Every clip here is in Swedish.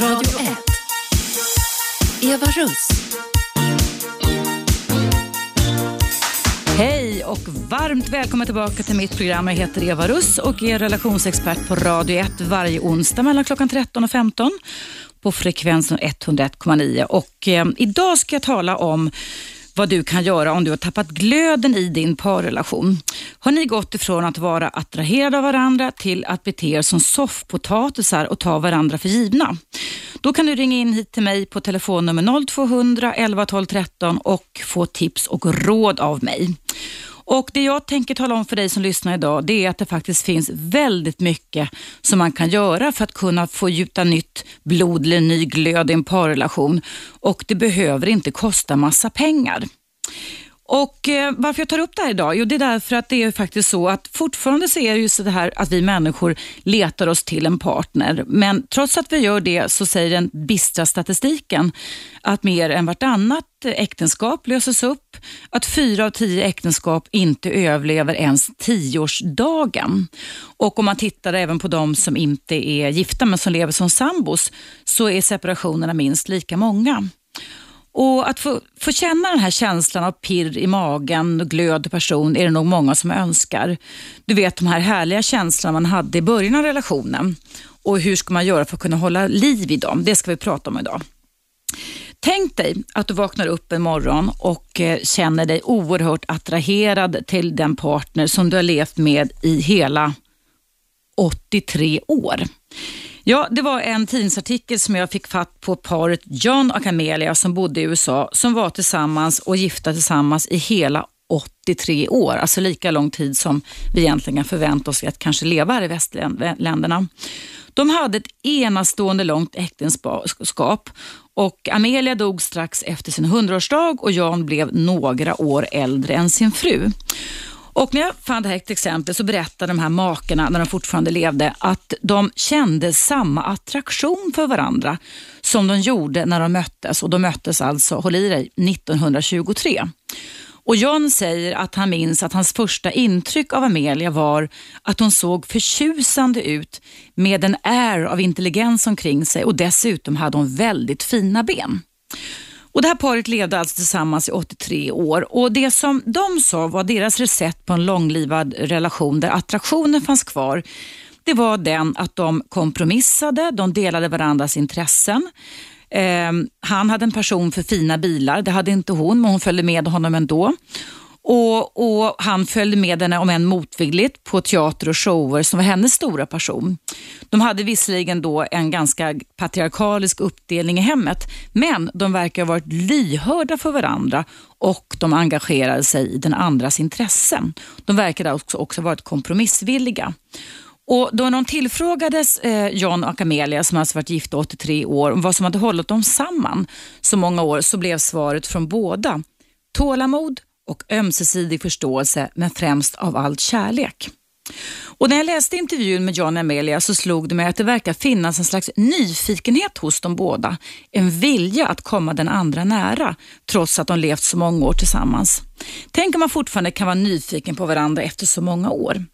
Radio 1. Eva Russ. Hej och varmt välkommen tillbaka till mitt program. Jag heter Eva Russ och är relationsexpert på Radio 1 varje onsdag mellan klockan 13 och 15 på frekvensen 101,9. Och eh, idag ska jag tala om vad du kan göra om du har tappat glöden i din parrelation. Har ni gått ifrån att vara attraherade av varandra till att bete er som soffpotatisar och ta varandra för givna? Då kan du ringa in hit till mig på telefonnummer 0200 11 12 13 och få tips och råd av mig. Och Det jag tänker tala om för dig som lyssnar idag, det är att det faktiskt finns väldigt mycket som man kan göra för att kunna få gjuta nytt blod eller ny glöd i en parrelation. Och det behöver inte kosta massa pengar. Och eh, Varför jag tar upp det här idag? Jo, det är därför att det är faktiskt så att fortfarande så är det ju så här att vi människor letar oss till en partner. Men trots att vi gör det så säger den bistra statistiken att mer än vartannat äktenskap löses upp, att fyra av tio äktenskap inte överlever ens tioårsdagen. Och om man tittar även på de som inte är gifta men som lever som sambos så är separationerna minst lika många. Och Att få, få känna den här känslan av pirr i magen och glöd i person är det nog många som önskar. Du vet de här härliga känslorna man hade i början av relationen. Och hur ska man göra för att kunna hålla liv i dem? Det ska vi prata om idag. Tänk dig att du vaknar upp en morgon och eh, känner dig oerhört attraherad till den partner som du har levt med i hela 83 år. Ja, det var en tidningsartikel som jag fick fatt på paret John och Amelia som bodde i USA som var tillsammans och gifta tillsammans i hela 83 år, alltså lika lång tid som vi egentligen kan förvänta oss att kanske leva här i västländerna. De hade ett enastående långt äktenskap och Amelia dog strax efter sin hundraårsdag och Jan blev några år äldre än sin fru. Och när jag fann det här ett exempel så berättade de här makarna, när de fortfarande levde, att de kände samma attraktion för varandra som de gjorde när de möttes. Och de möttes alltså, håll i dig, 1923. Och John säger att han minns att hans första intryck av Amelia var att hon såg förtjusande ut med en air av intelligens omkring sig och dessutom hade hon väldigt fina ben. Och Det här paret levde alltså tillsammans i 83 år och det som de sa var deras recept på en långlivad relation där attraktionen fanns kvar det var den att de kompromissade, de delade varandras intressen. Eh, han hade en passion för fina bilar, det hade inte hon, men hon följde med honom ändå. Och, och, Han följde med henne, om än motvilligt, på teater och shower som var hennes stora passion. De hade visserligen då en ganska patriarkalisk uppdelning i hemmet, men de verkar ha varit lyhörda för varandra och de engagerade sig i den andras intressen. De verkade också, också varit kompromissvilliga. Och då de tillfrågades, eh, John och Amelia, som alltså varit gifta 83 år, om vad som hade hållit dem samman så många år, så blev svaret från båda tålamod, och ömsesidig förståelse, men främst av allt kärlek. Och när jag läste intervjun med John och Amelia så slog det mig att det verkar finnas en slags nyfikenhet hos dem båda. En vilja att komma den andra nära, trots att de levt så många år tillsammans. Tänk om man fortfarande kan vara nyfiken på varandra efter så många år.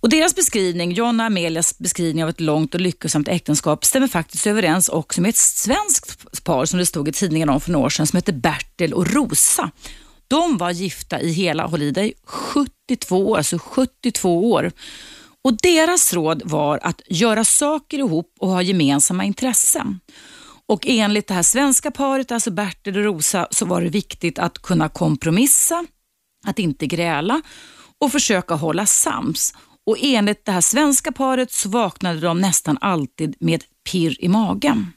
Och Deras beskrivning, John och Amelias beskrivning av ett långt och lyckosamt äktenskap stämmer faktiskt överens också med ett svenskt par som det stod i tidningen om för några år sedan som heter Bertil och Rosa. De var gifta i hela, håll i dig, 72 år, alltså 72 år. Och Deras råd var att göra saker ihop och ha gemensamma intressen. Och enligt det här svenska paret, alltså Bertil och Rosa, så var det viktigt att kunna kompromissa, att inte gräla och försöka hålla sams. Och enligt det här svenska paret så vaknade de nästan alltid med pirr i magen.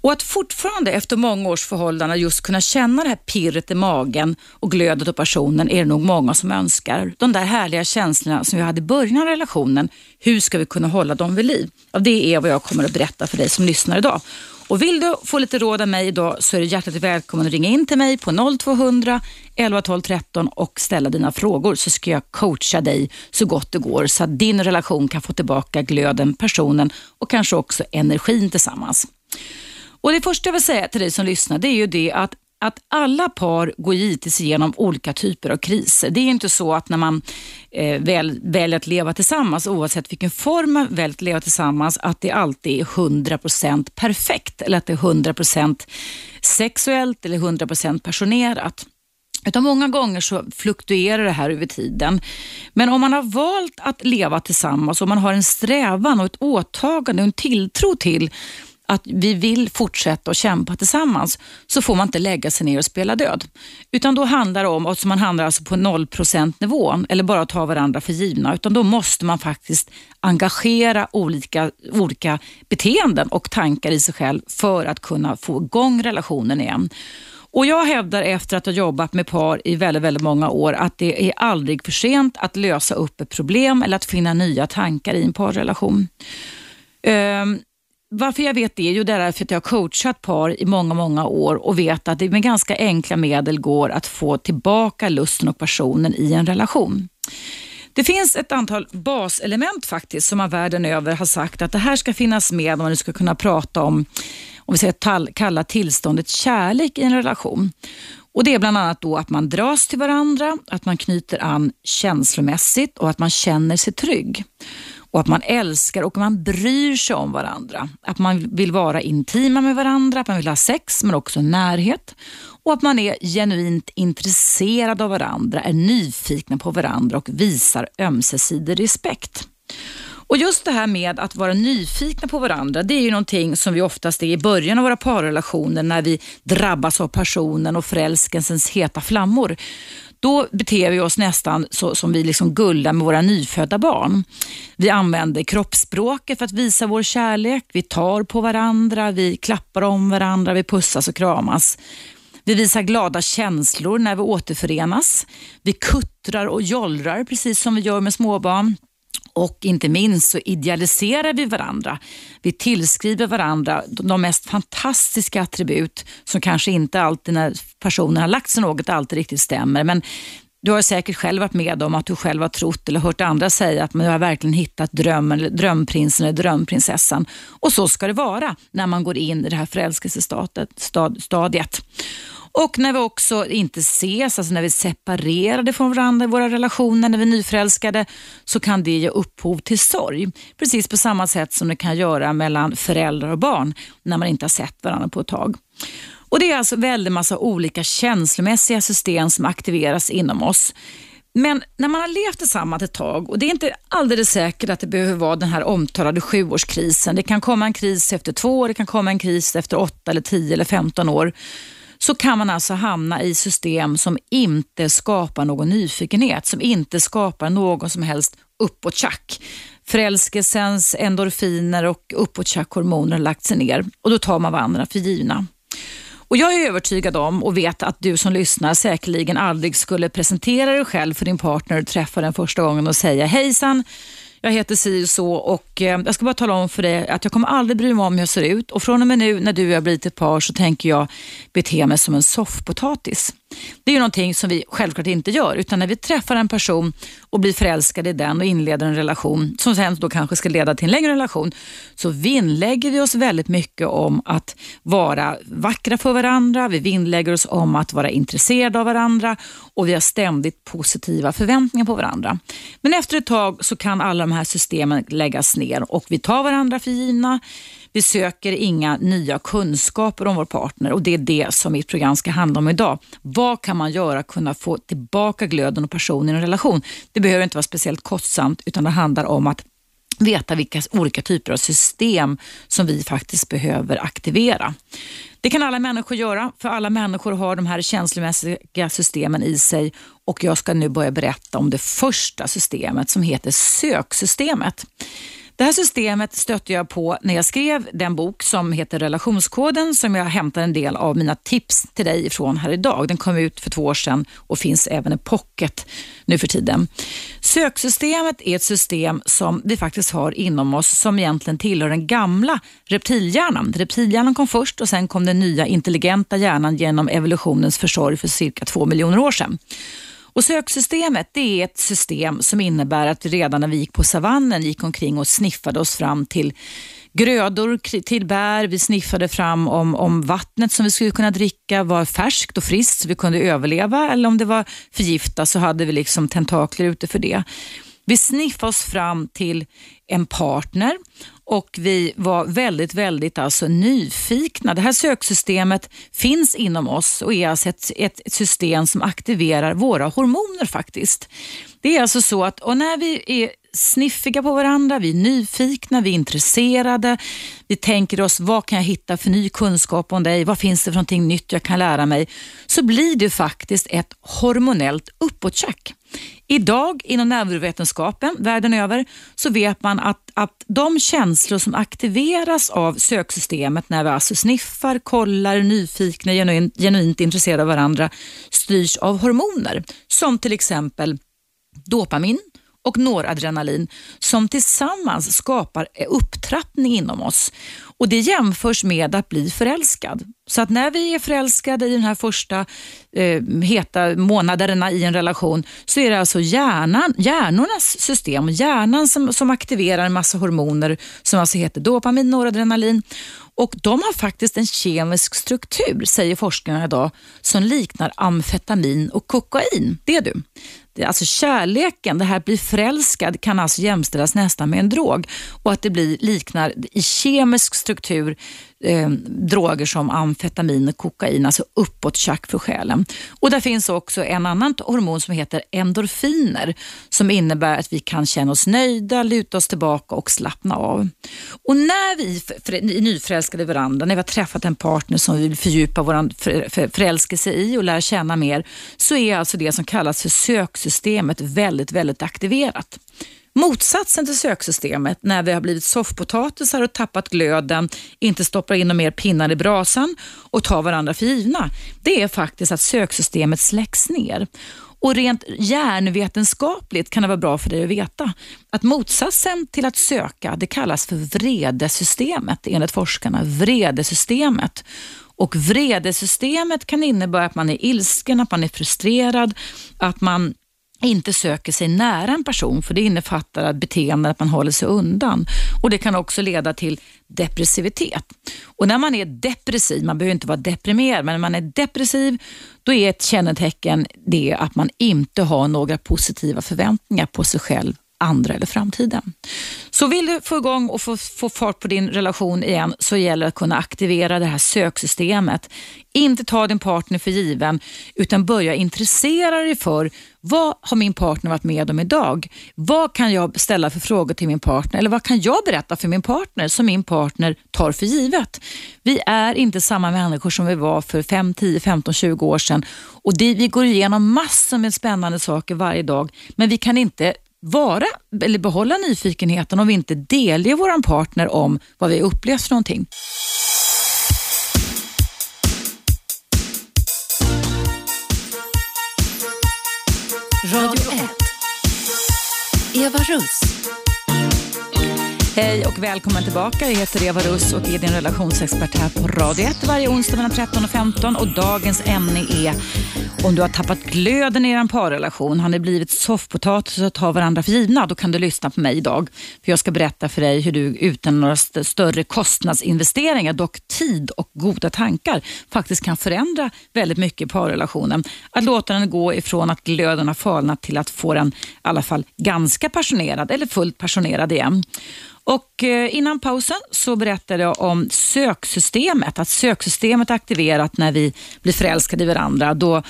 Och att fortfarande efter många års förhållanden just kunna känna det här pirret i magen och glödet och passionen är det nog många som önskar. De där härliga känslorna som vi hade i början av relationen, hur ska vi kunna hålla dem vid liv? Ja, det är vad jag kommer att berätta för dig som lyssnar idag. Och vill du få lite råd av mig idag så är du hjärtligt välkommen att ringa in till mig på 0200 11 12 13 och ställa dina frågor så ska jag coacha dig så gott det går så att din relation kan få tillbaka glöden, personen och kanske också energin tillsammans. Och Det första jag vill säga till dig som lyssnar det är ju det att att alla par går givetvis igenom olika typer av kriser. Det är inte så att när man eh, väl, väljer att leva tillsammans, oavsett vilken form man väljer att leva tillsammans, att det alltid är 100% perfekt eller att det är 100% sexuellt eller 100% passionerat. Utan många gånger så fluktuerar det här över tiden. Men om man har valt att leva tillsammans och man har en strävan och ett åtagande och en tilltro till att vi vill fortsätta att kämpa tillsammans så får man inte lägga sig ner och spela död. Utan då handlar det om, alltså man handlar alltså på 0% nivån eller bara ta varandra för givna, utan då måste man faktiskt engagera olika, olika beteenden och tankar i sig själv för att kunna få igång relationen igen. Och Jag hävdar efter att ha jobbat med par i väldigt, väldigt många år att det är aldrig för sent att lösa upp ett problem eller att finna nya tankar i en parrelation. Um, varför jag vet det? Jo, det är för att jag har coachat par i många, många år och vet att det med ganska enkla medel går att få tillbaka lusten och passionen i en relation. Det finns ett antal baselement faktiskt som man världen över har sagt att det här ska finnas med om man ska kunna prata om, om vi säger kalla tillståndet kärlek i en relation. Och Det är bland annat då att man dras till varandra, att man knyter an känslomässigt och att man känner sig trygg och att man älskar och man bryr sig om varandra. Att man vill vara intima med varandra, att man vill ha sex men också närhet och att man är genuint intresserad av varandra, är nyfikna på varandra och visar ömsesidig respekt. Och just det här med att vara nyfikna på varandra, det är ju någonting som vi oftast är i början av våra parrelationer när vi drabbas av passionen och förälskelsens heta flammor då beter vi oss nästan så som vi liksom gullar med våra nyfödda barn. Vi använder kroppsspråket för att visa vår kärlek. Vi tar på varandra, vi klappar om varandra, vi pussas och kramas. Vi visar glada känslor när vi återförenas. Vi kuttrar och jollrar precis som vi gör med småbarn. Och inte minst så idealiserar vi varandra. Vi tillskriver varandra de mest fantastiska attribut som kanske inte alltid när personen har lagt sig något alltid riktigt stämmer. Men du har säkert själv varit med om att du själv har trott eller hört andra säga att man har verkligen hittat drömmen, drömprinsen eller drömprinsessan. Och så ska det vara när man går in i det här förälskelsestadiet. Och när vi också inte ses, alltså när vi är separerade från varandra i våra relationer, när vi är nyförälskade, så kan det ge upphov till sorg. Precis på samma sätt som det kan göra mellan föräldrar och barn när man inte har sett varandra på ett tag. Och Det är alltså väldigt massa olika känslomässiga system som aktiveras inom oss. Men när man har levt tillsammans ett tag och det är inte alldeles säkert att det behöver vara den här omtalade sjuårskrisen. Det kan komma en kris efter två år, det kan komma en kris efter åtta, eller tio eller femton år så kan man alltså hamna i system som inte skapar någon nyfikenhet, som inte skapar någon som helst uppåttjack. Förälskelsens endorfiner och uppåttjackhormoner har lagt sig ner och då tar man varandra för givna. Och Jag är övertygad om och vet att du som lyssnar säkerligen aldrig skulle presentera dig själv för din partner du träffar den första gången och säga hejsan, jag heter si och så och eh, jag ska bara tala om för dig att jag kommer aldrig bry mig om hur jag ser ut och från och med nu när du och jag blir ett par så tänker jag bete mig som en soffpotatis. Det är ju någonting som vi självklart inte gör, utan när vi träffar en person och blir förälskade i den och inleder en relation som sen då kanske ska leda till en längre relation, så vinnlägger vi oss väldigt mycket om att vara vackra för varandra, vi vinnlägger oss om att vara intresserade av varandra och vi har ständigt positiva förväntningar på varandra. Men efter ett tag så kan alla de här systemen läggas ner och vi tar varandra för givna. Vi söker inga nya kunskaper om vår partner och det är det som mitt program ska handla om idag. Vad kan man göra kunna få tillbaka glöden och passionen i en relation? Det behöver inte vara speciellt kostsamt utan det handlar om att veta vilka olika typer av system som vi faktiskt behöver aktivera. Det kan alla människor göra, för alla människor har de här känslomässiga systemen i sig och jag ska nu börja berätta om det första systemet som heter söksystemet. Det här systemet stötte jag på när jag skrev den bok som heter Relationskoden som jag hämtar en del av mina tips till dig ifrån här idag. Den kom ut för två år sedan och finns även i pocket nu för tiden. Söksystemet är ett system som vi faktiskt har inom oss som egentligen tillhör den gamla reptilhjärnan. Reptilhjärnan kom först och sen kom den nya intelligenta hjärnan genom evolutionens försorg för cirka två miljoner år sedan. Och söksystemet det är ett system som innebär att vi redan när vi gick på savannen gick omkring och sniffade oss fram till grödor till bär. Vi sniffade fram om, om vattnet som vi skulle kunna dricka var färskt och friskt så vi kunde överleva eller om det var förgiftat så hade vi liksom tentakler ute för det. Vi sniffade oss fram till en partner och vi var väldigt, väldigt alltså nyfikna. Det här söksystemet finns inom oss och är alltså ett, ett system som aktiverar våra hormoner faktiskt. Det är alltså så att och när vi är sniffiga på varandra, vi är nyfikna, vi är intresserade. Vi tänker oss, vad kan jag hitta för ny kunskap om dig? Vad finns det för någonting nytt jag kan lära mig? Så blir det faktiskt ett hormonellt uppåttjack. Idag inom neurovetenskapen världen över så vet man att, att de känslor som aktiveras av söksystemet när vi alltså sniffar, kollar, är nyfikna, genuint, genuint intresserade av varandra styrs av hormoner som till exempel dopamin, och noradrenalin som tillsammans skapar eh, upptrappning inom oss. Och Det jämförs med att bli förälskad. Så att när vi är förälskade i de här första eh, heta månaderna i en relation så är det alltså hjärnan, hjärnornas system, hjärnan som, som aktiverar en massa hormoner som alltså heter dopamin, noradrenalin och de har faktiskt en kemisk struktur, säger forskarna idag, som liknar amfetamin och kokain. Det är du. Det, alltså kärleken, det här bli förälskad, kan alltså jämställas nästan med en drog och att det blir, liknar i kemisk struktur eh, droger som amfetamin och kokain, alltså uppåt-tjack för själen. Och där finns också en annan hormon som heter endorfiner som innebär att vi kan känna oss nöjda, luta oss tillbaka och slappna av. Och när vi är nyförälskade i varandra, när vi har träffat en partner som vi vill fördjupa vår förälskelse i och lära känna mer, så är alltså det som kallas för söksystemet väldigt, väldigt aktiverat. Motsatsen till söksystemet, när vi har blivit soffpotatisar och tappat glöden, inte stoppar in mer pinnar i brasan och tar varandra för givna, det är faktiskt att söksystemet släcks ner. Och rent hjärnvetenskapligt kan det vara bra för dig att veta att motsatsen till att söka, det kallas för vredesystemet enligt forskarna. Vredesystemet. Och vredesystemet kan innebära att man är ilsken, att man är frustrerad, att man inte söker sig nära en person för det innefattar beteende att man håller sig undan. Och Det kan också leda till depressivitet. Och När man är depressiv, man behöver inte vara deprimerad, men när man är depressiv då är ett kännetecken det att man inte har några positiva förväntningar på sig själv andra eller framtiden. Så vill du få igång och få, få fart på din relation igen så gäller det att kunna aktivera det här söksystemet. Inte ta din partner för given utan börja intressera dig för vad har min partner varit med om idag? Vad kan jag ställa för frågor till min partner? Eller vad kan jag berätta för min partner som min partner tar för givet? Vi är inte samma människor som vi var för 5, 10, 15, 20 år sedan. Och det, vi går igenom massor med spännande saker varje dag, men vi kan inte vara eller behålla nyfikenheten om vi inte delger vår partner om vad vi upplevt för någonting. Radio 1. Eva Russ. Hej och välkommen tillbaka. Jag heter Eva Russ och är din relationsexpert här på Radio 1 varje onsdag mellan 13 och 15. Och dagens ämne är om du har tappat glöden i er parrelation, har ni blivit soffpotatis och tar varandra för givna, då kan du lyssna på mig idag. För Jag ska berätta för dig hur du utan några st större kostnadsinvesteringar, dock tid och goda tankar, faktiskt kan förändra väldigt mycket i parrelationen. Att låta den gå ifrån att glöden har falnat till att få den i alla fall ganska passionerad eller fullt passionerad igen. Och eh, innan pausen så berättade jag om söksystemet, att söksystemet är aktiverat när vi blir förälskade i varandra. Då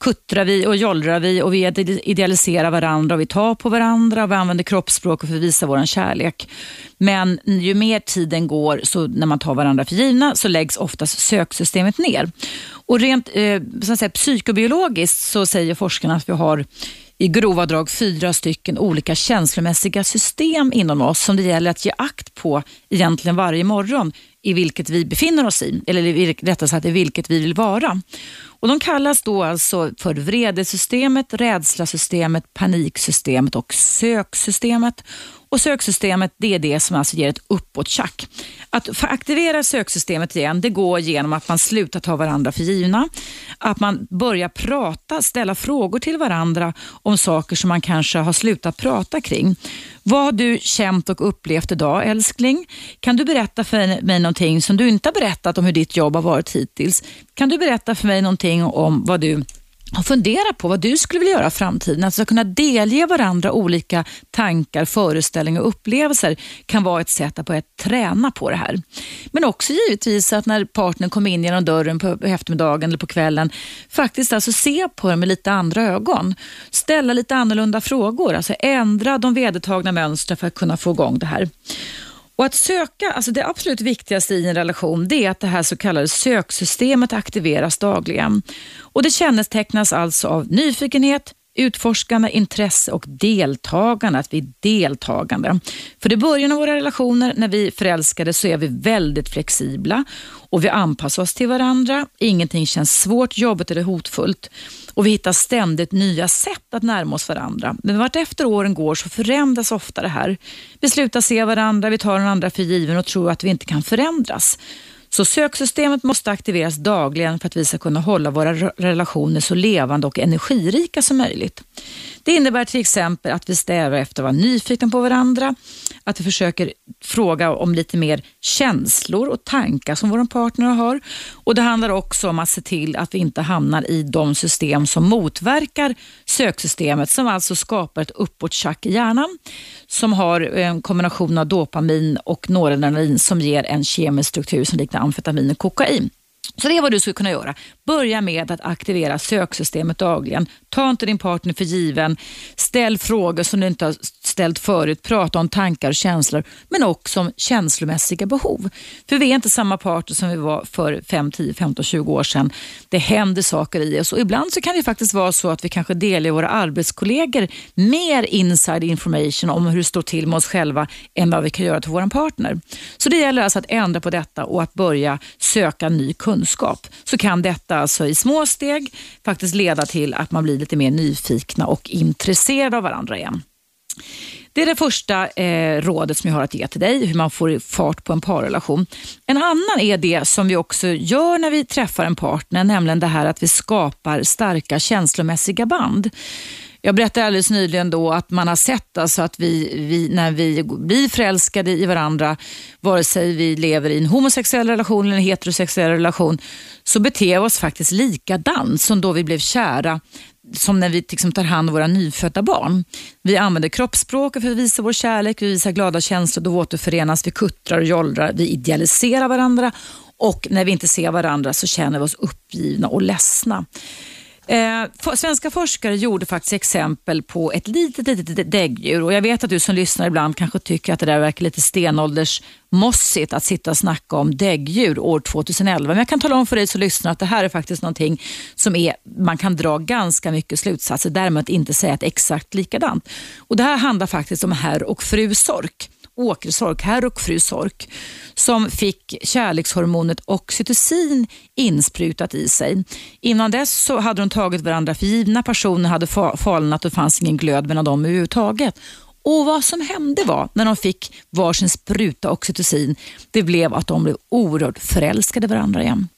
kuttrar vi och jollrar vi och vi idealiserar varandra och vi tar på varandra och vi använder kroppsspråk för att visa vår kärlek. Men ju mer tiden går, så när man tar varandra för givna, så läggs oftast söksystemet ner. Och rent eh, så säga, psykobiologiskt så säger forskarna att vi har i grova drag fyra stycken olika känslomässiga system inom oss som det gäller att ge akt på egentligen varje morgon i vilket vi befinner oss i, eller rättare sagt i vilket vi vill vara. Och De kallas då alltså för vredesystemet, rädslasystemet, paniksystemet och söksystemet. Och Söksystemet det är det som alltså ger ett uppåttjack. Att aktivera söksystemet igen det går genom att man slutar ta varandra för givna. Att man börjar prata, ställa frågor till varandra om saker som man kanske har slutat prata kring. Vad har du känt och upplevt idag älskling? Kan du berätta för mig någonting som du inte har berättat om hur ditt jobb har varit hittills? Kan du berätta för mig någonting om vad du och fundera på vad du skulle vilja göra i framtiden. Alltså att kunna delge varandra olika tankar, föreställningar och upplevelser kan vara ett sätt att börja träna på det här. Men också givetvis att när partnern kommer in genom dörren på eftermiddagen eller på kvällen, faktiskt alltså se på det med lite andra ögon. Ställa lite annorlunda frågor, alltså ändra de vedertagna mönstren för att kunna få igång det här. Och att söka, alltså det absolut viktigaste i en relation, det är att det här så kallade söksystemet aktiveras dagligen. Och det kännetecknas alltså av nyfikenhet, utforskande, intresse och deltagande, att vi är deltagande. För i början av våra relationer, när vi förälskade, så är vi väldigt flexibla och vi anpassar oss till varandra. Ingenting känns svårt, jobbigt eller hotfullt och vi hittar ständigt nya sätt att närma oss varandra. Men vart efter åren går så förändras ofta det här. Vi slutar se varandra, vi tar den andra för given och tror att vi inte kan förändras. Så söksystemet måste aktiveras dagligen för att vi ska kunna hålla våra relationer så levande och energirika som möjligt. Det innebär till exempel att vi strävar efter att vara nyfikna på varandra, att vi försöker fråga om lite mer känslor och tankar som vår partner har. Och Det handlar också om att se till att vi inte hamnar i de system som motverkar söksystemet, som alltså skapar ett uppåttjack i hjärnan, som har en kombination av dopamin och noradrenalin som ger en kemisk struktur som liknar amfetamin och kokain. Så det är vad du skulle kunna göra. Börja med att aktivera söksystemet dagligen. Ta inte din partner för given. Ställ frågor som du inte har ställt förut. Prata om tankar och känslor, men också om känslomässiga behov. För vi är inte samma partner som vi var för 5, 10, 15, 20 år sedan. Det händer saker i oss och ibland så kan det faktiskt vara så att vi kanske delar våra arbetskollegor mer inside information om hur det står till med oss själva än vad vi kan göra till vår partner. Så det gäller alltså att ändra på detta och att börja söka ny kunskap. Så kan detta alltså i små steg faktiskt leda till att man blir lite mer nyfikna och intresserade av varandra igen. Det är det första eh, rådet som jag har att ge till dig, hur man får fart på en parrelation. En annan är det som vi också gör när vi träffar en partner, nämligen det här att vi skapar starka känslomässiga band. Jag berättade alldeles nyligen då att man har sett alltså att vi, vi, när vi blir förälskade i varandra, vare sig vi lever i en homosexuell relation eller en heterosexuell relation, så beter vi oss faktiskt likadant som då vi blev kära som när vi liksom tar hand om våra nyfödda barn. Vi använder kroppsspråket för att visa vår kärlek, vi visar glada känslor, då återförenas, vi kuttrar och jollrar, vi idealiserar varandra och när vi inte ser varandra så känner vi oss uppgivna och ledsna. Eh, svenska forskare gjorde faktiskt exempel på ett litet, litet däggdjur och jag vet att du som lyssnar ibland kanske tycker att det där verkar lite stenåldersmossigt att sitta och snacka om däggdjur år 2011. Men jag kan tala om för dig som lyssnar att det här är faktiskt någonting som är, man kan dra ganska mycket slutsatser, däremot inte säga att exakt likadant. Och Det här handlar faktiskt om herr och fru Sork. Åkersork, herr och fru Sork, som fick kärlekshormonet oxytocin insprutat i sig. Innan dess så hade de tagit varandra för givna, personer hade falnat och det fanns ingen glöd mellan dem överhuvudtaget. Och vad som hände var, när de fick varsin spruta oxytocin, det blev att de blev oerhört förälskade varandra igen.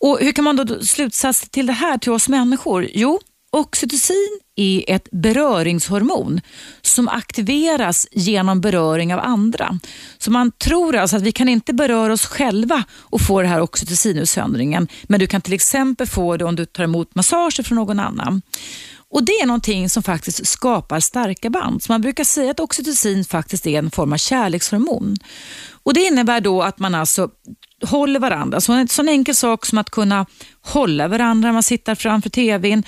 Och Hur kan man då slutsats till det här till oss människor? Jo, Oxytocin är ett beröringshormon som aktiveras genom beröring av andra. Så man tror alltså att vi kan inte beröra oss själva och få det här oxytocinutsöndringen, men du kan till exempel få det om du tar emot massager från någon annan. Och Det är någonting som faktiskt skapar starka band. Så man brukar säga att oxytocin faktiskt är en form av kärlekshormon. Och Det innebär då att man alltså håller varandra. Så en sån enkel sak som att kunna hålla varandra när man sitter framför tvn,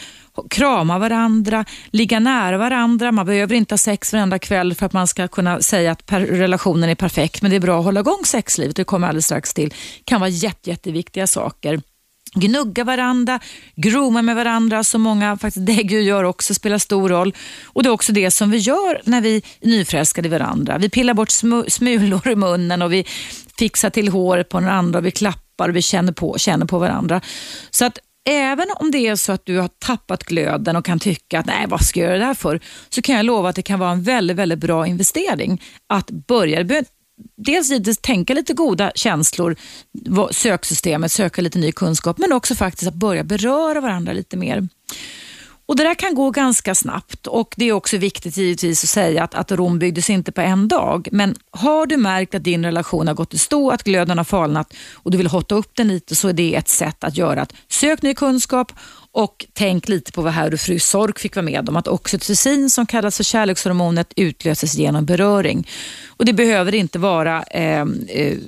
krama varandra, ligga nära varandra. Man behöver inte ha sex varenda kväll för att man ska kunna säga att relationen är perfekt, men det är bra att hålla igång sexlivet, det kommer alldeles strax till. kan vara jätte, jätteviktiga saker gnugga varandra, grooma med varandra som många faktiskt däggdjur gör också, spelar stor roll. Och Det är också det som vi gör när vi är nyförälskade i varandra. Vi pillar bort smulor i munnen och vi fixar till håret på den andra, och vi klappar och vi känner på, känner på varandra. Så att Även om det är så att du har tappat glöden och kan tycka att nej, vad ska jag göra det här för? Så kan jag lova att det kan vara en väldigt, väldigt bra investering att börja dels givetvis tänka lite goda känslor, söksystemet, söka lite ny kunskap, men också faktiskt att börja beröra varandra lite mer. Och Det där kan gå ganska snabbt och det är också viktigt givetvis att säga att, att Rom byggdes inte på en dag. Men har du märkt att din relation har gått i stå, att glöden har falnat och du vill hotta upp den lite så är det ett sätt att göra att sök ny kunskap och tänk lite på vad herr och fru Sork fick vara med om. Att oxytocin som kallas för kärlekshormonet utlöses genom beröring. Och Det behöver inte vara eh, eh,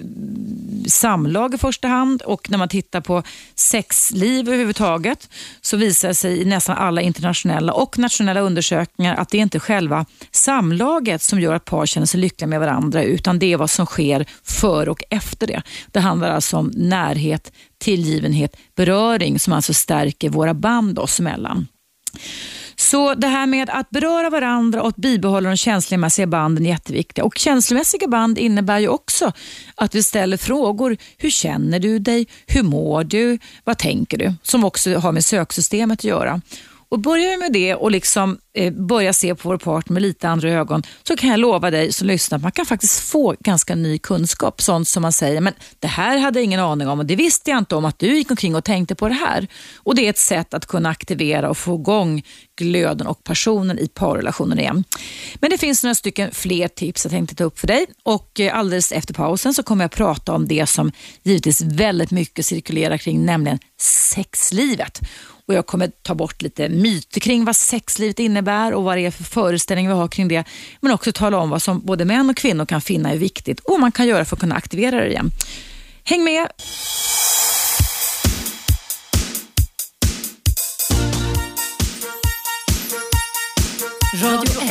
samlag i första hand och när man tittar på sexliv överhuvudtaget så visar det sig i nästan alla internationella och nationella undersökningar att det är inte själva samlaget som gör att par känner sig lyckliga med varandra utan det är vad som sker före och efter det. Det handlar alltså om närhet, tillgivenhet, beröring som alltså stärker våra band oss emellan. Så det här med att beröra varandra och att bibehålla de känslomässiga banden är jätteviktiga. Och känslomässiga band innebär ju också att vi ställer frågor. Hur känner du dig? Hur mår du? Vad tänker du? Som också har med söksystemet att göra. Och börjar vi med det och liksom eh, börjar se på vår partner med lite andra ögon så kan jag lova dig som lyssnar att man kan faktiskt få ganska ny kunskap. Sånt som man säger, men det här hade jag ingen aning om och det visste jag inte om att du gick omkring och tänkte på det här. Och Det är ett sätt att kunna aktivera och få igång glöden och passionen i parrelationen igen. Men det finns några stycken fler tips jag tänkte ta upp för dig och eh, alldeles efter pausen så kommer jag prata om det som givetvis väldigt mycket cirkulerar kring, nämligen sexlivet. Och Jag kommer ta bort lite myter kring vad sexlivet innebär och vad det är för föreställningar vi har kring det. Men också tala om vad som både män och kvinnor kan finna är viktigt och vad man kan göra för att kunna aktivera det igen. Häng med! Radio 1.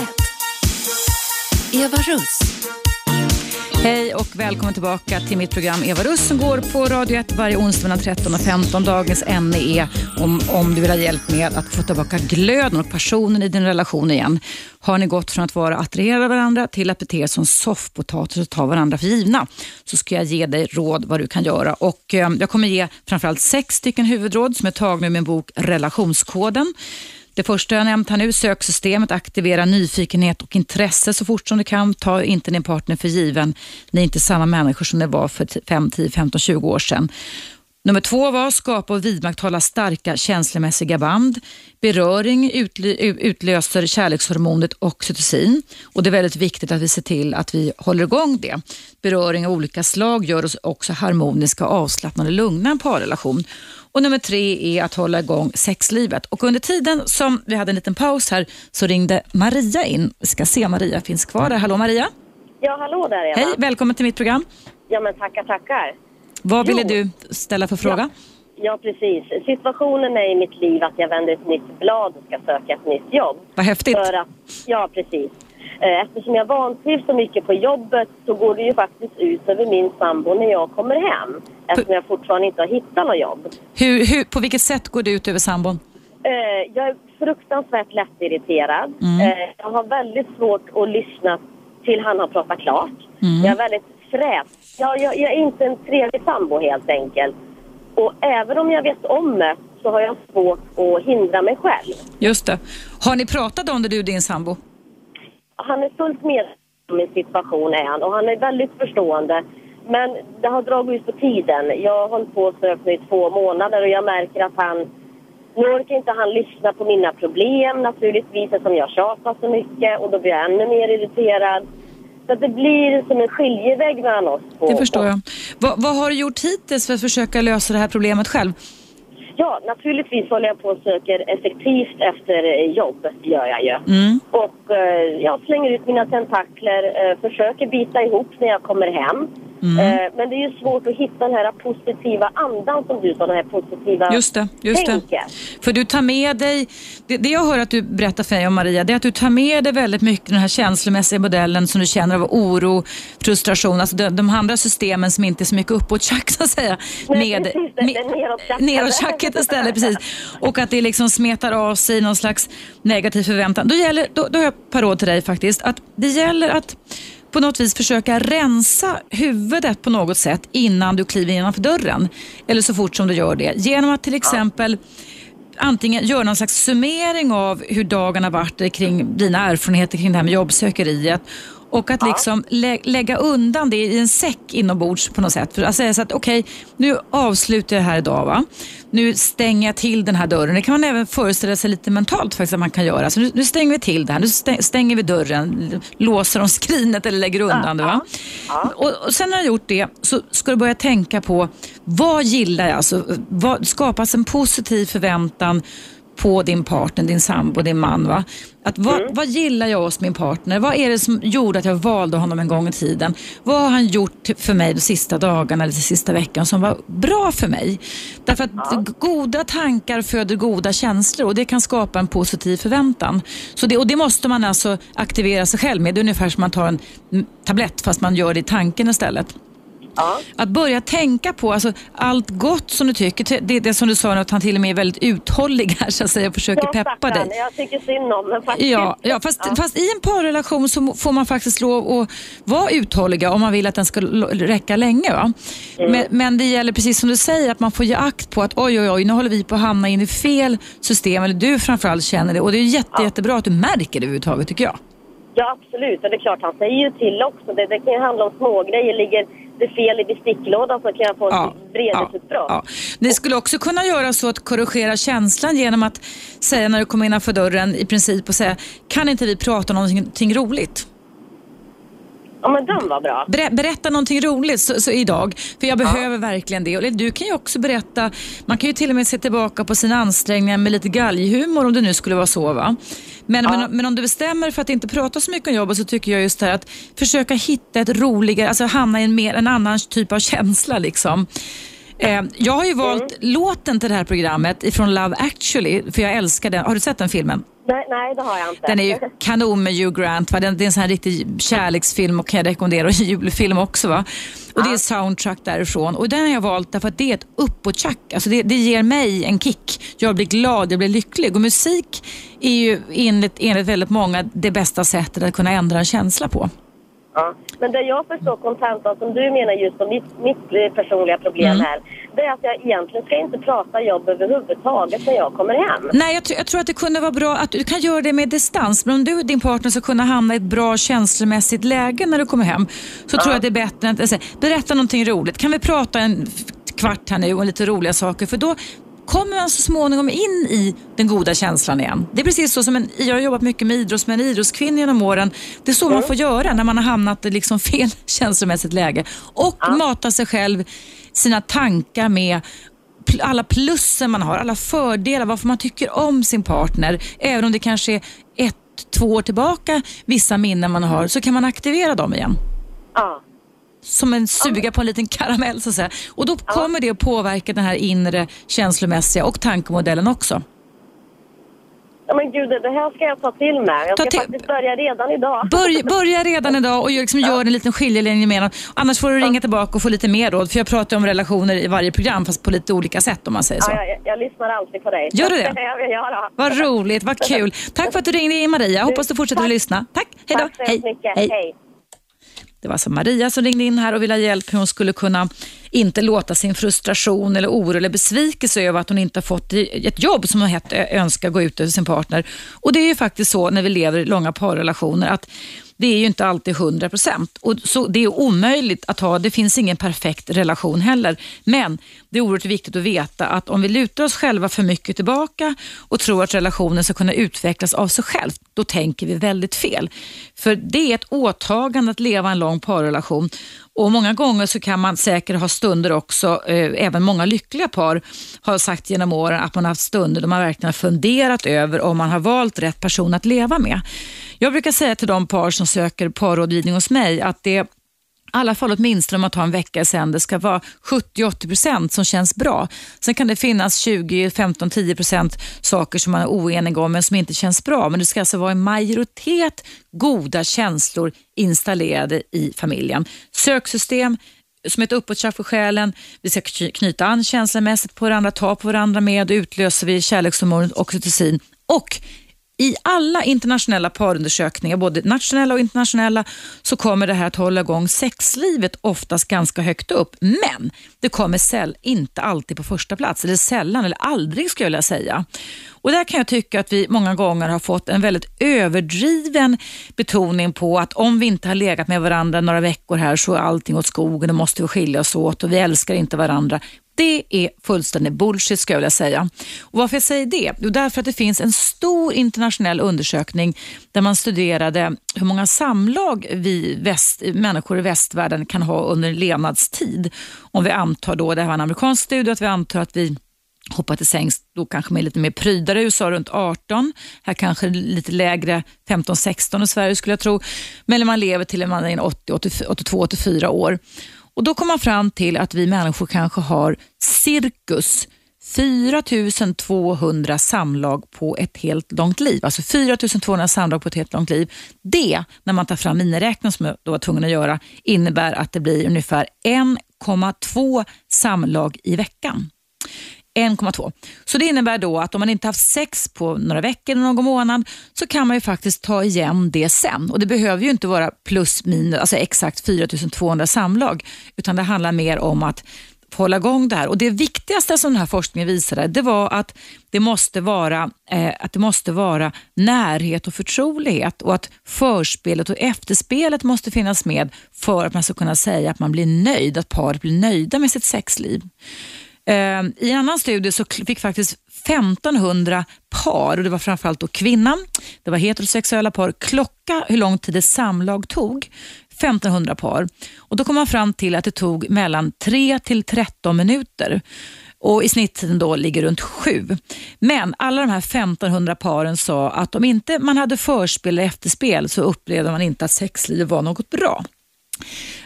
Eva Russ. Hej och välkommen tillbaka till mitt program Eva Russ som går på Radio 1 varje onsdag mellan 13 och 15. Dagens ämne är om, om du vill ha hjälp med att få tillbaka glöden och passionen i din relation igen. Har ni gått från att vara attraherade av varandra till att bete er som soffpotatis och ta varandra för givna så ska jag ge dig råd vad du kan göra. Och, eh, jag kommer ge framförallt sex stycken huvudråd som är tagna ur min bok Relationskoden. Det första jag nämnt här nu, söksystemet, aktivera nyfikenhet och intresse så fort som du kan. Ta inte din partner för given. Ni är inte samma människor som ni var för 5, 10, 15, 20 år sedan. Nummer två var skapa och vidmakthålla starka känslomässiga band. Beröring utlöser kärlekshormonet oxytocin och det är väldigt viktigt att vi ser till att vi håller igång det. Beröring av olika slag gör oss också harmoniska, avslappnade, lugna i en parrelation. Och nummer tre är att hålla igång sexlivet. Och under tiden som vi hade en liten paus här så ringde Maria in. Vi ska se om Maria finns kvar där. Hallå Maria? Ja, hallå där Eva. Hej, välkommen till mitt program. Ja, men tackar, tackar. Vad ville jo. du ställa för fråga? Ja. ja. precis. Situationen är i mitt liv att jag vänder ett nytt blad och ska söka ett nytt jobb. Vad häftigt. För att, ja, precis. Eh, eftersom jag vantrivs så mycket på jobbet så går det ju faktiskt ut över min sambo när jag kommer hem. Eftersom jag fortfarande inte har hittat något jobb. Hur, hur, på vilket sätt går det ut över sambon? Eh, jag är fruktansvärt lättirriterad. Mm. Eh, jag har väldigt svårt att lyssna till han har pratat klart. Mm. Jag är väldigt frät. Jag, jag, jag är inte en trevlig sambo helt enkelt. Och även om jag vet om det så har jag svårt att hindra mig själv. Just det. Har ni pratat om det du och din sambo? Han är fullt medveten om min situation är han och han är väldigt förstående. Men det har dragit ut på tiden. Jag har hållit på och sökt i två månader och jag märker att han... Nu orkar inte han lyssna på mina problem naturligtvis eftersom jag tjatar så mycket och då blir jag ännu mer irriterad. Så det blir som en skiljeväg mellan oss två. Det förstår jag. Vad, vad har du gjort hittills för att försöka lösa det här problemet själv? Ja, naturligtvis håller jag på och söker effektivt efter jobb, gör jag ju. Mm. Och eh, jag slänger ut mina tentakler, eh, försöker bita ihop när jag kommer hem. Mm. Eh, men det är ju svårt att hitta den här positiva andan som du sa, den här positiva just det, just tänket. Det. För du tar med dig, det, det, jag hör att du berättar för mig om Maria, det är att du tar med dig väldigt mycket den här känslomässiga modellen som du känner av oro, frustration, alltså de, de andra systemen som inte är så mycket uppåt-tjack så att säga. Nej, med, precis, med, neråt-tjacket istället, precis. Och att det liksom smetar av sig någon slags negativ förväntan. Då, gäller, då, då har jag ett par råd till dig faktiskt. Att det gäller att på något vis försöka rensa huvudet på något sätt innan du kliver innanför dörren. Eller så fort som du gör det. Genom att till exempel antingen göra någon slags summering av hur dagen har varit kring dina erfarenheter kring det här med jobbsökeriet Och att liksom lä lägga undan det i en säck inombords på något sätt. För att säga så att okej, okay, nu avslutar jag det här idag. Va? Nu stänger jag till den här dörren. Det kan man även föreställa sig lite mentalt faktiskt att man kan göra. Så nu, nu stänger vi till det här. Nu stänger vi dörren, låser om skrinet eller lägger undan det. Va? Och, och sen när jag gjort det så ska du börja tänka på vad gillar jag? Alltså, vad, skapas en positiv förväntan på din partner, din sambo, din man. Va? Att vad, mm. vad gillar jag hos min partner? Vad är det som gjorde att jag valde honom en gång i tiden? Vad har han gjort för mig de sista dagarna eller de sista veckan som var bra för mig? Därför att ja. goda tankar föder goda känslor och det kan skapa en positiv förväntan. Så det, och det måste man alltså aktivera sig själv med. Det är ungefär som man tar en tablett fast man gör det i tanken istället. Ja. Att börja tänka på alltså, allt gott som du tycker. Det, det som du sa, att han till och med är väldigt uthållig här så att säga, och försöker ja, peppa dig. Jag tycker synd om den faktiskt. Ja, ja, fast, ja. fast i en parrelation så får man faktiskt lov att vara uthålliga om man vill att den ska räcka länge. Va? Mm. Men, men, det gäller precis som du säger att man får ge akt på att oj, oj, oj, nu håller vi på att hamna in i fel system. Eller du framförallt känner det och det är jätte, ja. jättebra att du märker det överhuvudtaget tycker jag. Ja, absolut. Och det är klart, han säger ju till också. Det, det kan ju handla om smågrejer. Ligger det fel i besticklådan så kan jag få ja, vredesutbrott. Ja, ja. Ni skulle också kunna göra så att korrigera känslan genom att säga när du kommer innanför dörren i princip och säga kan inte vi prata om någonting roligt? Ja, men den var bra. Ber berätta någonting roligt så, så idag, för jag behöver verkligen det. Och du kan ju också berätta, man kan ju till och med se tillbaka på sina ansträngningar med lite galghumor om det nu skulle vara så. Va? Men, ja. men, men, om du bestämmer för att inte prata så mycket om jobbet så tycker jag just det här att försöka hitta ett roligare, alltså hamna i en, mer, en annan typ av känsla. Liksom. Eh, jag har ju valt mm. låten till det här programmet ifrån Love actually, för jag älskar den. Har du sett den filmen? Nej, nej, det har jag inte. Den är ju kanon med Hugh Grant. Va? Den, det är en sån här riktig kärleksfilm och kan jag rekommendera. Och julfilm också. Va? Och ja. Det är soundtrack därifrån. Och den har jag valt därför att det är ett uppåttjack. Alltså det, det ger mig en kick. Jag blir glad, jag blir lycklig. Och musik är ju enligt, enligt väldigt många det bästa sättet att kunna ändra en känsla på. Ja. Men det jag förstår kontentan som du menar just som mitt, mitt personliga problem mm. här, det är att jag egentligen ska inte prata jobb överhuvudtaget när jag kommer hem. Nej, jag, jag tror att det kunde vara bra att du kan göra det med distans. Men om du och din partner ska kunna hamna i ett bra känslomässigt läge när du kommer hem, så ja. tror jag att det är bättre att alltså, berätta någonting roligt. Kan vi prata en kvart här nu om lite roliga saker? För då kommer man så småningom in i den goda känslan igen. Det är precis så som en, jag har jobbat mycket med idrottsmän och idrottskvinnor genom åren. Det är så mm. man får göra när man har hamnat i liksom fel känslomässigt läge. Och ja. mata sig själv, sina tankar med alla plussen man har, alla fördelar, varför man tycker om sin partner. Även om det kanske är ett, två år tillbaka vissa minnen man har, så kan man aktivera dem igen. Ja som en suga på en liten karamell så att säga. Och då kommer det att påverka den här inre känslomässiga och tankemodellen också. Ja men gud, det här ska jag ta till mig. Jag ska till... faktiskt börja redan idag. Börja, börja redan idag och liksom ja. gör en liten skiljelinje med dem. Annars får du ringa tillbaka och få lite mer råd. För jag pratar om relationer i varje program fast på lite olika sätt om man säger så. Ja, jag, jag lyssnar alltid på dig. Gör du det? ja, vad roligt, vad kul. Tack för att du ringde in Maria. Hoppas du fortsätter Tack. att lyssna. Tack, hej då. Tack så mycket. Hej. Hej. Det var alltså Maria som ringde in här och ville ha hjälp hur hon skulle kunna inte låta sin frustration eller oro eller besvikelse över att hon inte har fått ett jobb som hon hett önskar gå ut över sin partner. Och det är ju faktiskt så när vi lever i långa parrelationer att det är ju inte alltid 100 procent. Det är omöjligt att ha, det finns ingen perfekt relation heller. Men det är oerhört viktigt att veta att om vi lutar oss själva för mycket tillbaka och tror att relationen ska kunna utvecklas av sig själv, då tänker vi väldigt fel. För det är ett åtagande att leva en lång parrelation och Många gånger så kan man säkert ha stunder också, eh, även många lyckliga par har sagt genom åren att man har haft stunder då man verkligen har funderat över om man har valt rätt person att leva med. Jag brukar säga till de par som söker parrådgivning hos mig att det i alla fall åtminstone om man tar en vecka sen, det ska vara 70-80% som känns bra. Sen kan det finnas 20, 15, 10% saker som man är oenig om men som inte känns bra. Men det ska alltså vara en majoritet goda känslor installerade i familjen. Söksystem, som ett uppåtjack för själen. Vi ska knyta an känslomässigt på varandra, ta på varandra med och utlöser vi kärlekshormonet oxytocin. Och i alla internationella parundersökningar, både nationella och internationella, så kommer det här att hålla igång sexlivet oftast ganska högt upp. Men det kommer säll, inte alltid på första plats, eller sällan eller aldrig skulle jag vilja säga. Och Där kan jag tycka att vi många gånger har fått en väldigt överdriven betoning på att om vi inte har legat med varandra några veckor här så är allting åt skogen och måste vi skilja oss åt och vi älskar inte varandra. Det är fullständig bullshit ska jag vilja säga. Och varför jag säger det? Jo, därför att det finns en stor internationell undersökning där man studerade hur många samlag vi väst, människor i västvärlden kan ha under levnadstid. Om vi antar då, det här var en amerikansk studie, att vi antar att vi hoppar till sängs då kanske med lite mer prydare i USA runt 18. Här kanske lite lägre 15-16 i Sverige skulle jag tro. Men man lever till man är 82-84 år. Och Då kom man fram till att vi människor kanske har cirkus 4200 samlag på ett helt långt liv. Alltså 4200 samlag på ett helt långt liv. Det, när man tar fram miniräknaren som jag då var tvungen att göra, innebär att det blir ungefär 1,2 samlag i veckan. 1,2. Så det innebär då att om man inte haft sex på några veckor eller någon månad så kan man ju faktiskt ta igen det sen. Och Det behöver ju inte vara plus minus, alltså exakt 4200 samlag utan det handlar mer om att hålla igång det här. Och Det viktigaste som den här forskningen visade det var att det måste vara, eh, att det måste vara närhet och förtrolighet och att förspelet och efterspelet måste finnas med för att man ska kunna säga att man blir nöjd, att paret blir nöjda med sitt sexliv. Ehm, I en annan studie så fick faktiskt 1500 par, och det var framförallt då kvinnan, det var heterosexuella par, klocka hur lång tid ett samlag tog. 1500 par. Och Då kom man fram till att det tog mellan 3 till 13 minuter och i snitttiden då ligger runt 7. Men alla de här 1500 paren sa att om inte man hade förspel eller efterspel så upplevde man inte att sexlivet var något bra.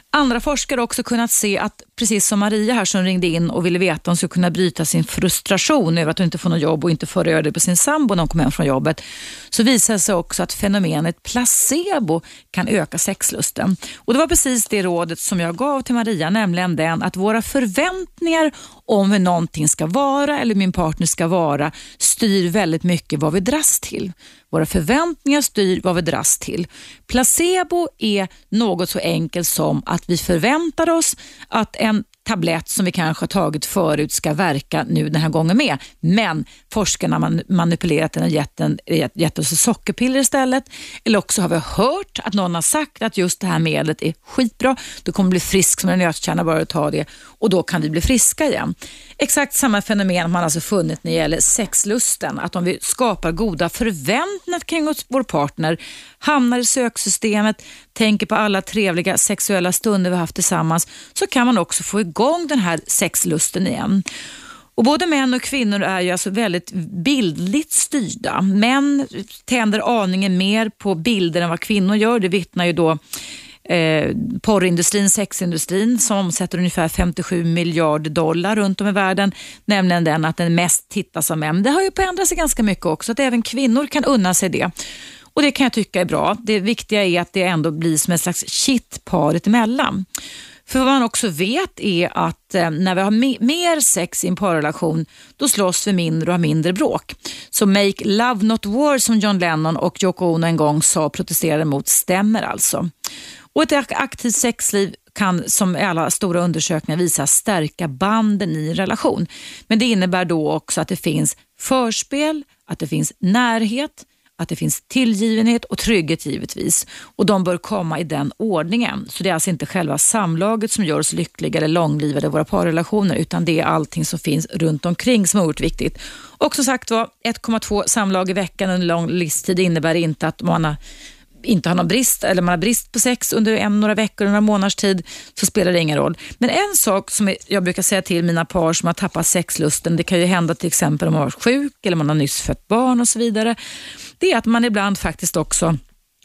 Andra forskare har också kunnat se att, precis som Maria här som ringde in och ville veta om hon skulle kunna bryta sin frustration över att hon inte får något jobb och inte få över det på sin sambo när hon kom hem från jobbet, så visade det sig också att fenomenet placebo kan öka sexlusten. Och Det var precis det rådet som jag gav till Maria, nämligen den att våra förväntningar om hur någonting ska vara eller min partner ska vara styr väldigt mycket vad vi dras till. Våra förväntningar styr vad vi dras till. Placebo är något så enkelt som att vi förväntar oss att tablett som vi kanske har tagit förut ska verka nu den här gången med. Men forskarna har manipulerat den och gett, den, gett oss sockerpiller istället. Eller också har vi hört att någon har sagt att just det här medlet är skitbra. Du kommer bli frisk som en nötkärna bara du tar det och då kan vi bli friska igen. Exakt samma fenomen har man alltså funnit när det gäller sexlusten. Att om vi skapar goda förväntningar kring vår partner, hamnar i söksystemet, tänker på alla trevliga sexuella stunder vi haft tillsammans, så kan man också få igång den här sexlusten igen. Och Både män och kvinnor är ju alltså väldigt bildligt styrda. Män tänder aningen mer på bilder än vad kvinnor gör. Det vittnar ju då eh, porrindustrin, sexindustrin som omsätter ungefär 57 miljarder dollar runt om i världen, nämligen den att den mest tittas av män. Det har ju förändrat sig ganska mycket också, att även kvinnor kan unna sig det. Och Det kan jag tycka är bra. Det viktiga är att det ändå blir som ett slags kitt paret emellan. För vad man också vet är att eh, när vi har me mer sex i en parrelation, då slåss vi mindre och har mindre bråk. Så make love not war som John Lennon och Yoko Ono en gång sa och protesterade mot stämmer alltså. Och ett aktivt sexliv kan som alla stora undersökningar visar stärka banden i en relation. Men det innebär då också att det finns förspel, att det finns närhet, att det finns tillgivenhet och trygghet givetvis. Och de bör komma i den ordningen. Så det är alltså inte själva samlaget som gör oss lyckliga eller långlivade i våra parrelationer utan det är allting som finns runt omkring som är oerhört viktigt. Och som sagt var, 1,2 samlag i veckan under lång livstid innebär inte att man har inte har någon brist eller man har brist på sex under en, några veckor, några månaders tid så spelar det ingen roll. Men en sak som jag brukar säga till mina par som har tappat sexlusten, det kan ju hända till exempel om man har varit sjuk eller man har nyss fött barn och så vidare, det är att man ibland faktiskt också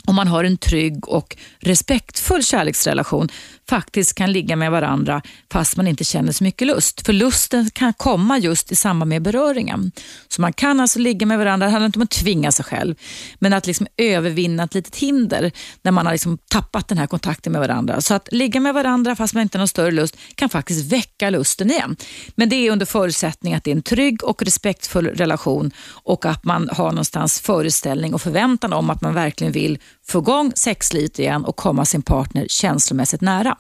om man har en trygg och respektfull kärleksrelation faktiskt kan ligga med varandra fast man inte känner så mycket lust. För lusten kan komma just i samband med beröringen. Så man kan alltså ligga med varandra, det handlar inte om att tvinga sig själv, men att liksom övervinna ett litet hinder när man har liksom tappat den här kontakten med varandra. Så att ligga med varandra fast man inte har någon större lust kan faktiskt väcka lusten igen. Men det är under förutsättning att det är en trygg och respektfull relation och att man har någonstans föreställning och förväntan om att man verkligen vill få igång sexlivet igen och komma sin partner känslomässigt nära.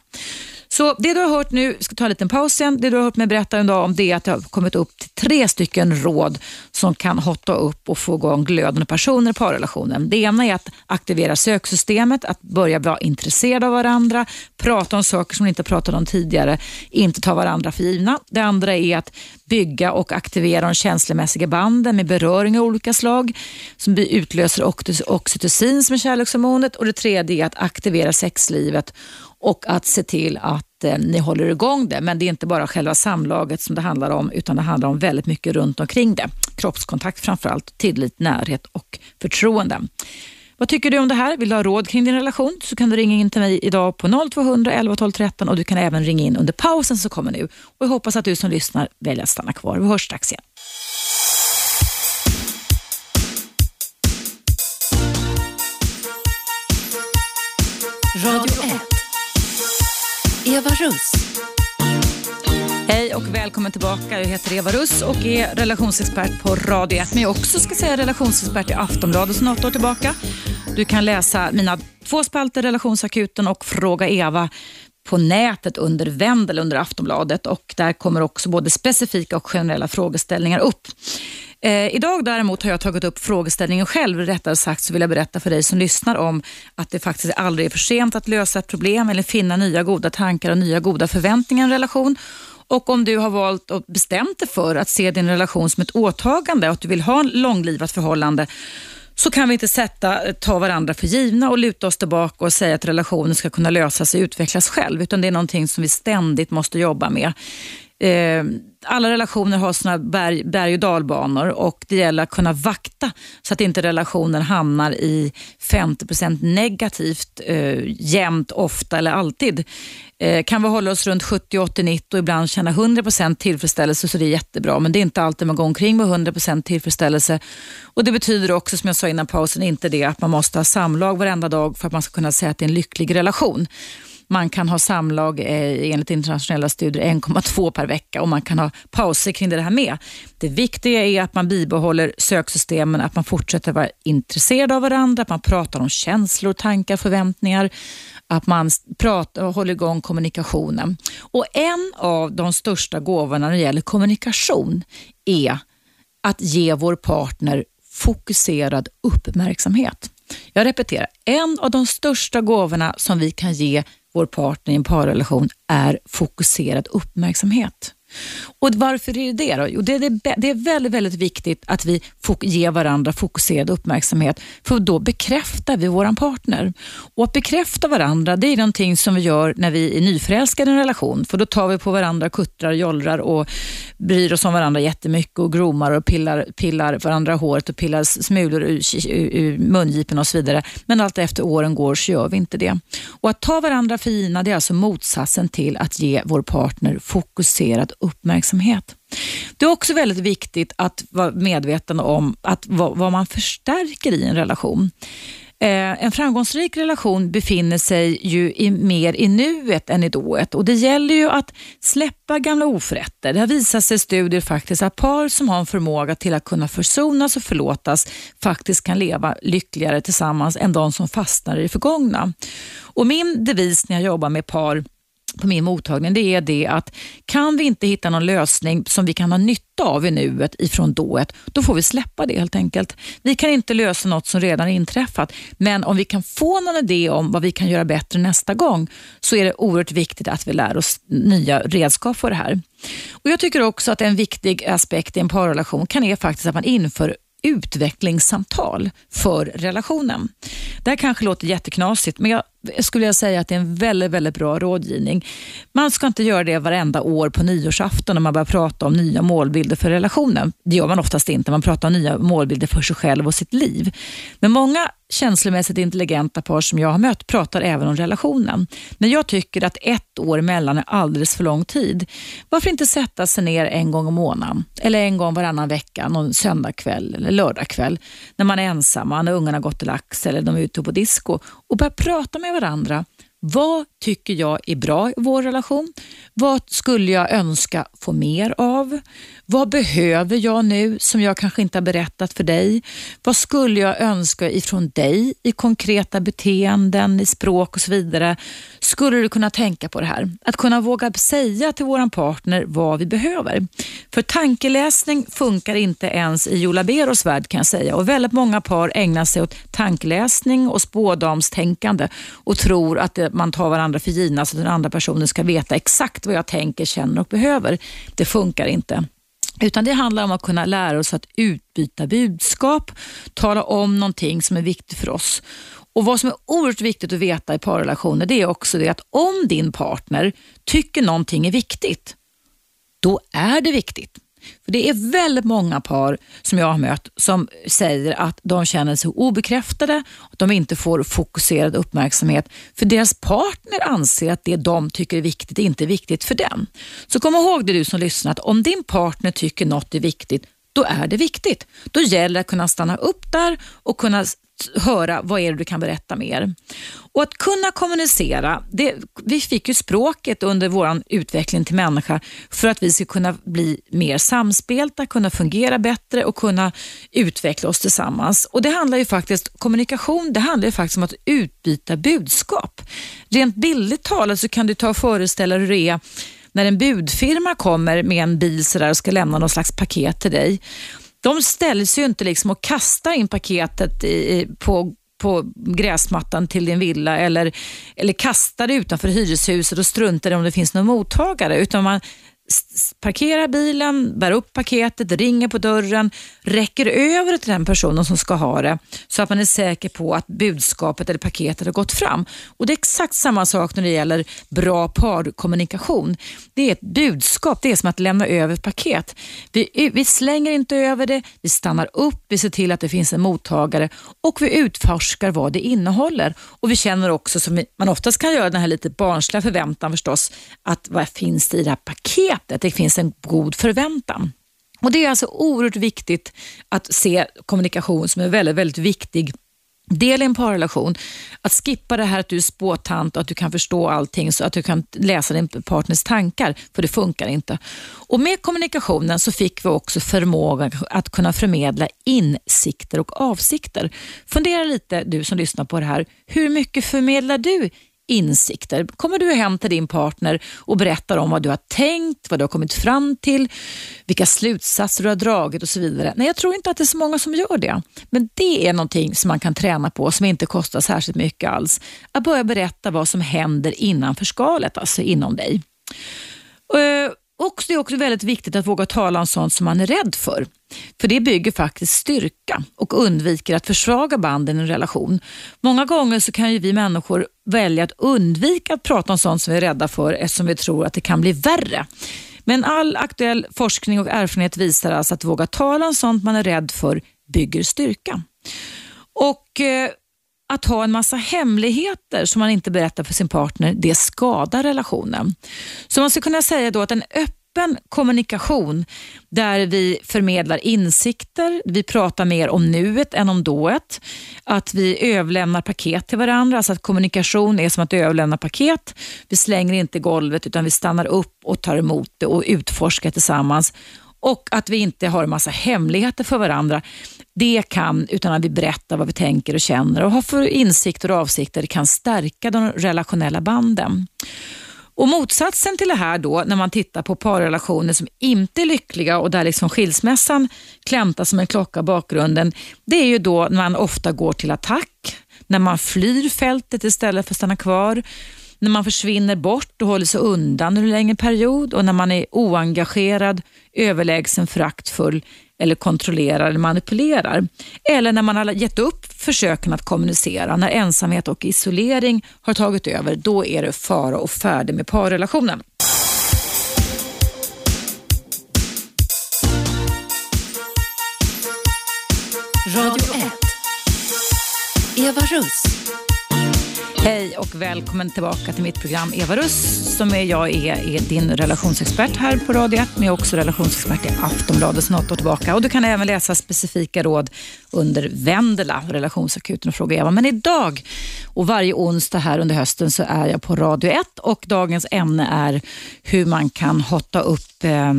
Så det du har hört nu, vi ska ta en liten paus igen. Det du har hört mig berätta idag om det är att det har kommit upp till tre stycken råd som kan hotta upp och få igång glödande personer i parrelationen. Det ena är att aktivera söksystemet, att börja vara intresserad av varandra, prata om saker som ni inte pratat om tidigare, inte ta varandra för givna. Det andra är att bygga och aktivera de känslomässiga banden med beröring av olika slag som utlöser oxytocin som är kärlekshormonet och det tredje är att aktivera sexlivet och att se till att eh, ni håller igång det. Men det är inte bara själva samlaget som det handlar om utan det handlar om väldigt mycket runt omkring det. Kroppskontakt framförallt, tillit, närhet och förtroende. Vad tycker du om det här? Vill du ha råd kring din relation så kan du ringa in till mig idag på 0200 11 12 13 och du kan även ringa in under pausen som kommer nu. Och jag hoppas att du som lyssnar väljer att stanna kvar. Vi hörs strax igen. Radio 1. Eva Russ. Hej och välkommen tillbaka. Jag heter Eva Russ och är relationsexpert på Radio 1. Men jag också ska säga relationsexpert i Aftonbladet sedan något år tillbaka. Du kan läsa mina två spalter, Relationsakuten och Fråga Eva på nätet under Vendel under Aftonbladet och där kommer också både specifika och generella frågeställningar upp. Eh, idag däremot har jag tagit upp frågeställningen själv. Rättare sagt så vill jag berätta för dig som lyssnar om att det faktiskt aldrig är för sent att lösa ett problem eller finna nya goda tankar och nya goda förväntningar i en relation. Och om du har valt och bestämt dig för att se din relation som ett åtagande och att du vill ha en långlivat förhållande så kan vi inte sätta, ta varandra för givna och luta oss tillbaka och säga att relationen ska kunna lösa sig och utvecklas själv, utan det är någonting som vi ständigt måste jobba med. Eh, alla relationer har sina berg, berg och dalbanor och det gäller att kunna vakta så att inte relationen hamnar i 50% negativt eh, jämt, ofta eller alltid. Eh, kan vi hålla oss runt 70, 80, 90 och ibland känna 100% tillfredsställelse så det är jättebra. Men det är inte alltid man går omkring med 100 tillfredsställelse. Och Det betyder också, som jag sa innan pausen, inte det att man måste ha samlag varenda dag för att man ska kunna säga att det är en lycklig relation. Man kan ha samlag eh, enligt internationella studier 1,2 per vecka och man kan ha pauser kring det här med. Det viktiga är att man bibehåller söksystemen, att man fortsätter vara intresserad av varandra, att man pratar om känslor, tankar, förväntningar, att man pratar och håller igång kommunikationen. Och En av de största gåvorna när det gäller kommunikation är att ge vår partner fokuserad uppmärksamhet. Jag repeterar, en av de största gåvorna som vi kan ge vår partner i en parrelation är fokuserad uppmärksamhet. Och Varför är det det? Då? Jo, det, är, det är väldigt, väldigt viktigt att vi ger varandra fokuserad uppmärksamhet, för då bekräftar vi vår partner. Och Att bekräfta varandra det är någonting som vi gör när vi är nyförälskade i en relation, för då tar vi på varandra, kuttrar, jollrar och bryr oss om varandra jättemycket och gromar och pillar, pillar varandra i håret och pillar smulor ur, ur mungipen och så vidare. Men allt efter åren går så gör vi inte det. Och Att ta varandra för givna det är alltså motsatsen till att ge vår partner fokuserad uppmärksamhet. Det är också väldigt viktigt att vara medveten om att vad, man förstärker i en relation. Eh, en framgångsrik relation befinner sig ju i, mer i nuet än i dået och det gäller ju att släppa gamla oförrätter. Det har visat sig i studier faktiskt att par som har en förmåga till att kunna försonas och förlåtas faktiskt kan leva lyckligare tillsammans än de som fastnar i det förgångna. Och min devis när jag jobbar med par på min mottagning, det är det att kan vi inte hitta någon lösning som vi kan ha nytta av i nuet ifrån dået, då får vi släppa det helt enkelt. Vi kan inte lösa något som redan inträffat, men om vi kan få någon idé om vad vi kan göra bättre nästa gång, så är det oerhört viktigt att vi lär oss nya redskap för det här. Och Jag tycker också att en viktig aspekt i en parrelation kan är faktiskt att man inför utvecklingssamtal för relationen. Det här kanske låter jätteknasigt, men jag skulle jag säga att det är en väldigt, väldigt bra rådgivning. Man ska inte göra det varenda år på nyårsafton när man börjar prata om nya målbilder för relationen. Det gör man oftast inte. Man pratar om nya målbilder för sig själv och sitt liv. Men många känslomässigt intelligenta par som jag har mött pratar även om relationen. Men jag tycker att ett år emellan är alldeles för lång tid. Varför inte sätta sig ner en gång om månaden eller en gång varannan vecka, någon söndagkväll eller lördagkväll när man är ensam, när ungarna gått till lax eller de är ute på disco och börja prata med varandra. Vad tycker jag är bra i vår relation? Vad skulle jag önska få mer av? Vad behöver jag nu som jag kanske inte har berättat för dig? Vad skulle jag önska ifrån dig i konkreta beteenden, i språk och så vidare? Skulle du kunna tänka på det här? Att kunna våga säga till vår partner vad vi behöver. För tankeläsning funkar inte ens i Jola Beros värld kan jag säga och väldigt många par ägnar sig åt tankeläsning och spådamstänkande och tror att man tar varandra för givna så den andra personen ska veta exakt vad jag tänker, känner och behöver. Det funkar inte. Utan det handlar om att kunna lära oss att utbyta budskap, tala om någonting som är viktigt för oss. Och Vad som är oerhört viktigt att veta i parrelationer det är också det att om din partner tycker någonting är viktigt, då är det viktigt. För Det är väldigt många par som jag har mött som säger att de känner sig obekräftade, att de inte får fokuserad uppmärksamhet för deras partner anser att det de tycker är viktigt inte är viktigt för den. Så kom ihåg det du som lyssnar, att om din partner tycker något är viktigt, då är det viktigt. Då gäller det att kunna stanna upp där och kunna höra vad är det du kan berätta mer. Och att kunna kommunicera, det, vi fick ju språket under vår utveckling till människa för att vi ska kunna bli mer samspelta, kunna fungera bättre och kunna utveckla oss tillsammans. Och Det handlar ju faktiskt, kommunikation, det handlar ju faktiskt om att utbyta budskap. Rent bildligt talat så kan du ta och föreställa dig hur det är när en budfirma kommer med en bil så och ska lämna någon slags paket till dig de ställs ju inte liksom och kastar in paketet i, på på gräsmattan till din villa eller, eller kastar det utanför hyreshuset och struntar i om det finns någon mottagare. Utan man parkerar bilen, bär upp paketet, ringer på dörren, räcker över det till den personen som ska ha det så att man är säker på att budskapet eller paketet har gått fram. Och Det är exakt samma sak när det gäller bra parkommunikation. Det är ett budskap, det är som att lämna över ett paket. Vi, vi slänger inte över det, vi stannar upp, vi ser till att det finns en mottagare och vi utforskar vad det innehåller. Och Vi känner också, som man oftast kan göra, den här lite barnsliga förväntan förstås, att vad finns det i det här paketet? Att det finns en god förväntan. Och Det är alltså oerhört viktigt att se kommunikation som en väldigt, väldigt viktig del i en parrelation. Att skippa det här att du är spåtant och att du kan förstå allting så att du kan läsa din partners tankar, för det funkar inte. Och Med kommunikationen så fick vi också förmågan att kunna förmedla insikter och avsikter. Fundera lite du som lyssnar på det här. Hur mycket förmedlar du insikter. Kommer du hem till din partner och berättar om vad du har tänkt, vad du har kommit fram till, vilka slutsatser du har dragit och så vidare. Nej, jag tror inte att det är så många som gör det. Men det är någonting som man kan träna på som inte kostar särskilt mycket alls. Att börja berätta vad som händer innanför skalet, alltså inom dig. Eh, och Det är också väldigt viktigt att våga tala om sånt som man är rädd för. För det bygger faktiskt styrka och undviker att försvaga banden i en relation. Många gånger så kan ju vi människor välja att undvika att prata om sånt som vi är rädda för eftersom vi tror att det kan bli värre. Men all aktuell forskning och erfarenhet visar alltså att våga tala om sånt man är rädd för bygger styrka. Och eh, att ha en massa hemligheter som man inte berättar för sin partner, det skadar relationen. Så man skulle kunna säga då att en öppen kommunikation där vi förmedlar insikter, vi pratar mer om nuet än om dået, att vi överlämnar paket till varandra, alltså att kommunikation är som att överlämna paket. Vi slänger inte golvet utan vi stannar upp och tar emot det och utforskar tillsammans och att vi inte har en massa hemligheter för varandra. Det kan, utan att vi berättar vad vi tänker och känner och har för insikter och avsikter, kan stärka de relationella banden. Och Motsatsen till det här då, när man tittar på parrelationer som inte är lyckliga och där liksom skilsmässan klämtar som en klocka i bakgrunden, det är ju då när man ofta går till attack, när man flyr fältet istället för att stanna kvar, när man försvinner bort och håller sig undan under en längre period och när man är oengagerad, överlägsen, föraktfull eller kontrollerar eller manipulerar. Eller när man har gett upp försöken att kommunicera, när ensamhet och isolering har tagit över, då är det fara och färdig med parrelationen. Radio 1. Eva Russ. Hej och välkommen tillbaka till mitt program Eva Russ som är jag är, är din relationsexpert här på Radio 1 men jag är också relationsexpert i Aftonbladet sedan åtta år tillbaka. Och du kan även läsa specifika råd under Vendela, relationsakuten och Fråga Eva. Men idag och varje onsdag här under hösten så är jag på Radio 1 och dagens ämne är hur man kan hotta upp eh,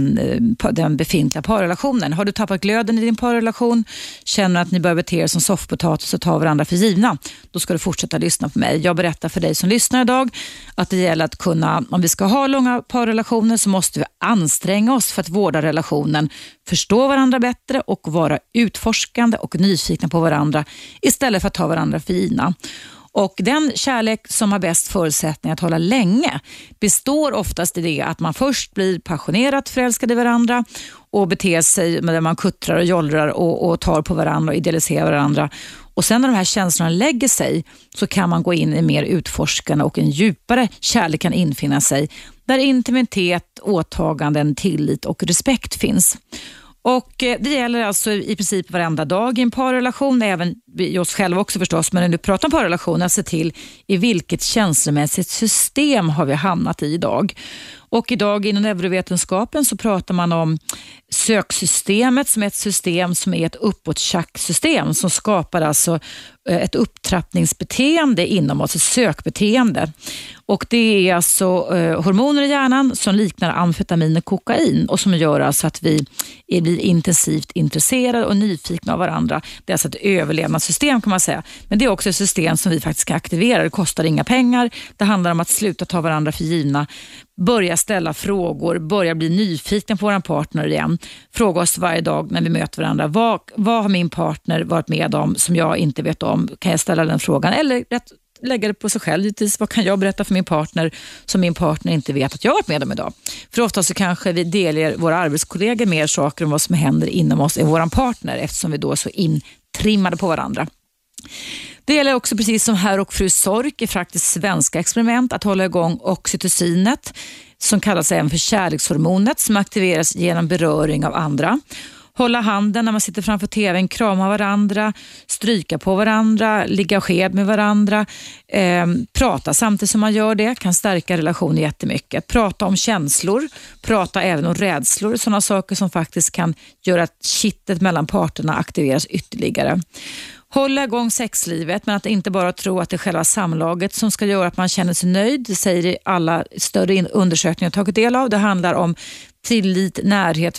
den befintliga parrelationen. Har du tappat glöden i din parrelation, känner att ni börjar bete er som soffpotatis och tar varandra för givna, då ska du fortsätta lyssna på mig. Jag berättar för dig som lyssnar idag att det gäller att kunna, om vi ska ha långa parrelationer så måste vi anstränga oss för att vårda relationen, förstå varandra bättre och vara utforskande och nyfikna på varandra istället för att ta varandra för givna. Och Den kärlek som har bäst förutsättningar att hålla länge består oftast i det att man först blir passionerat förälskad i varandra och beter sig där man kuttrar och jollrar och, och tar på varandra och idealiserar varandra. Och Sen när de här känslorna lägger sig så kan man gå in i mer utforskande och en djupare kärlek kan infinna sig där intimitet, åtaganden, tillit och respekt finns. Och eh, Det gäller alltså i princip varenda dag i en parrelation, även i oss själva också förstås, men när du pratar om parrelationer, att alltså se till i vilket känslomässigt system har vi hamnat i idag. Och idag inom neurovetenskapen så pratar man om söksystemet som är ett system som är ett uppåttjacksystem som skapar alltså eh, ett upptrappningsbeteende inom oss, ett sökbeteende. Och Det är alltså eh, hormoner i hjärnan som liknar amfetamin och kokain och som gör alltså att vi blir intensivt intresserade och nyfikna av varandra. Det är alltså ett överlevnadssystem kan man säga. Men det är också ett system som vi faktiskt kan aktivera. Det kostar inga pengar. Det handlar om att sluta ta varandra för givna börja ställa frågor, börja bli nyfikna på vår partner igen. Fråga oss varje dag när vi möter varandra, vad, vad har min partner varit med om som jag inte vet om? Kan jag ställa den frågan? Eller rätt, lägga det på sig själv givetvis. Vad kan jag berätta för min partner som min partner inte vet att jag har varit med om idag? För ofta så kanske vi delger våra arbetskollegor mer saker om vad som händer inom oss än vår partner eftersom vi då är så intrimmade på varandra. Det gäller också precis som herr och fru Sork i faktiskt svenska experiment att hålla igång oxytocinet som kallas även för kärlekshormonet som aktiveras genom beröring av andra. Hålla handen när man sitter framför tvn, krama varandra, stryka på varandra, ligga sked med varandra. Eh, prata samtidigt som man gör det kan stärka relationen jättemycket. Prata om känslor, prata även om rädslor, sådana saker som faktiskt kan göra att kittet mellan parterna aktiveras ytterligare. Hålla igång sexlivet, men att inte bara tro att det är själva samlaget som ska göra att man känner sig nöjd. Det säger alla större undersökningar jag tagit del av. Det handlar om tillit, närhet,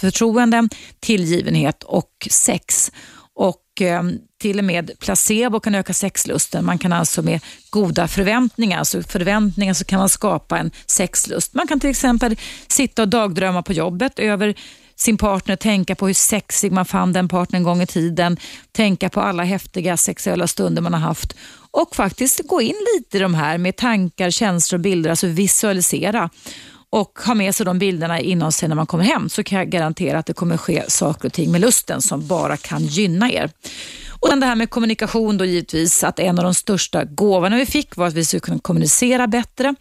förtroende, tillgivenhet och sex. Och eh, till och med placebo kan öka sexlusten. Man kan alltså med goda förväntningar, alltså förväntningar så kan man skapa en sexlust. Man kan till exempel sitta och dagdrömma på jobbet över sin partner, tänka på hur sexig man fann den partnern en gång i tiden, tänka på alla häftiga sexuella stunder man har haft och faktiskt gå in lite i de här med tankar, känslor och bilder, alltså visualisera och ha med sig de bilderna inom sig när man kommer hem så kan jag garantera att det kommer ske saker och ting med lusten som bara kan gynna er. Och det här med kommunikation då givetvis, att en av de största gåvorna vi fick var att vi skulle kunna kommunicera bättre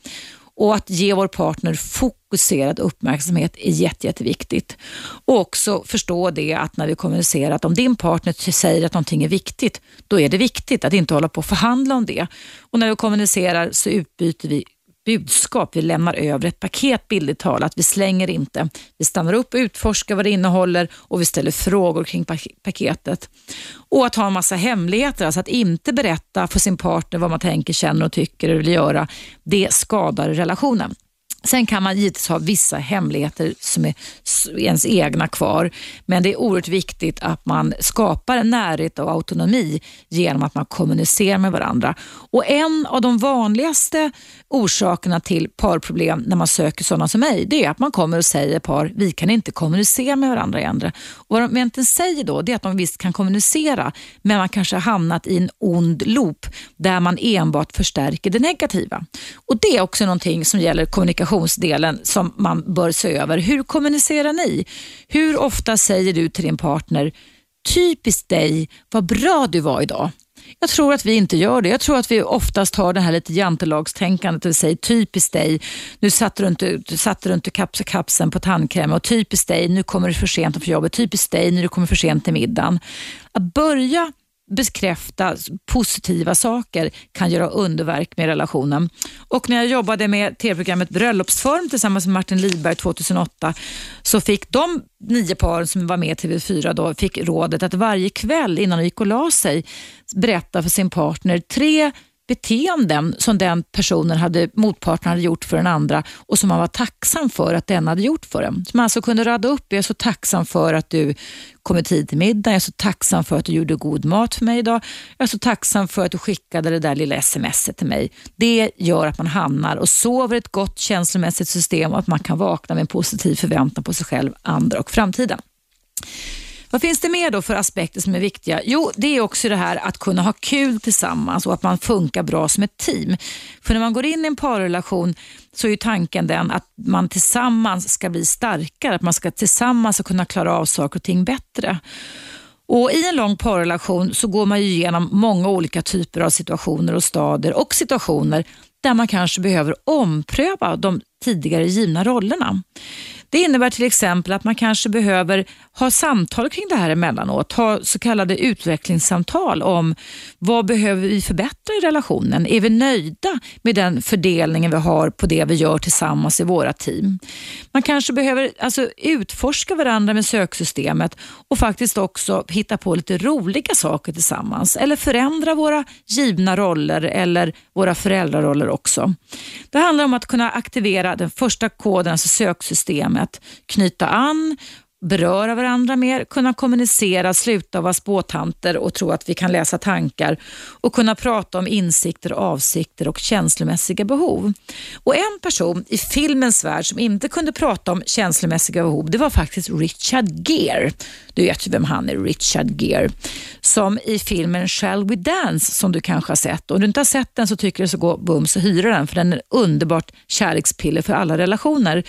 och att ge vår partner fokuserad uppmärksamhet är jätte, jätteviktigt. Och också förstå det att när vi kommunicerar att om din partner säger att någonting är viktigt, då är det viktigt att inte hålla på och förhandla om det. Och när vi kommunicerar så utbyter vi budskap. Vi lämnar över ett paket bildligt talat. Vi slänger inte. Vi stannar upp och utforskar vad det innehåller och vi ställer frågor kring paketet. Och att ha en massa hemligheter, alltså att inte berätta för sin partner vad man tänker, känner och tycker eller vill göra, det skadar relationen. Sen kan man givetvis ha vissa hemligheter som är ens egna kvar, men det är oerhört viktigt att man skapar en närhet och autonomi genom att man kommunicerar med varandra. Och En av de vanligaste orsakerna till parproblem när man söker sådana som mig, det är att man kommer och säger par, vi kan inte kommunicera med varandra äldre. Och vad de egentligen säger då, det är att de visst kan kommunicera, men man kanske har hamnat i en ond loop där man enbart förstärker det negativa. Och Det är också någonting som gäller kommunikation kommunikationsdelen som man bör se över. Hur kommunicerar ni? Hur ofta säger du till din partner, typiskt dig, vad bra du var idag. Jag tror att vi inte gör det. Jag tror att vi oftast har det här lite jantelagstänkandet, det vill säga typiskt dig, nu satte du inte, du satte du inte kaps kapsen på tandkräm och typiskt dig, nu kommer du för sent för jobbet, typiskt dig, när du kommer för sent till middagen. Att börja bekräfta positiva saker kan göra underverk med relationen. Och när jag jobbade med tv-programmet Bröllopsform tillsammans med Martin Lidberg 2008 så fick de nio par som var med i TV4 då, fick rådet att varje kväll innan de gick och la sig berätta för sin partner tre beteenden som den personen hade, motparten hade gjort för den andra och som man var tacksam för att den hade gjort för en. Så man alltså kunde rada upp, jag är så tacksam för att du kom i tid till middag, jag är så tacksam för att du gjorde god mat för mig idag, jag är så tacksam för att du skickade det där lilla smset till mig. Det gör att man hamnar och sover ett gott känslomässigt system och att man kan vakna med en positiv förväntan på sig själv, andra och framtiden. Vad finns det mer då för aspekter som är viktiga? Jo, det är också det här att kunna ha kul tillsammans och att man funkar bra som ett team. För när man går in i en parrelation så är tanken den att man tillsammans ska bli starkare, att man ska tillsammans kunna klara av saker och ting bättre. Och I en lång parrelation så går man igenom många olika typer av situationer och stadier och situationer där man kanske behöver ompröva de tidigare givna rollerna. Det innebär till exempel att man kanske behöver ha samtal kring det här emellanåt. Ha så kallade utvecklingssamtal om vad behöver vi förbättra i relationen? Är vi nöjda med den fördelningen vi har på det vi gör tillsammans i våra team? Man kanske behöver alltså, utforska varandra med söksystemet och faktiskt också hitta på lite roliga saker tillsammans eller förändra våra givna roller eller våra föräldraroller också. Det handlar om att kunna aktivera den första koden, alltså söksystemet, knyta an beröra varandra mer, kunna kommunicera, sluta vara spåtanter och tro att vi kan läsa tankar och kunna prata om insikter, avsikter och känslomässiga behov. Och En person i filmens värld som inte kunde prata om känslomässiga behov, det var faktiskt Richard Gere. Du vet ju vem han är, Richard Gere. Som i filmen Shall We Dance som du kanske har sett. Om du inte har sett den så tycker jag så gå bums och hyra den för den är underbart kärlekspiller för alla relationer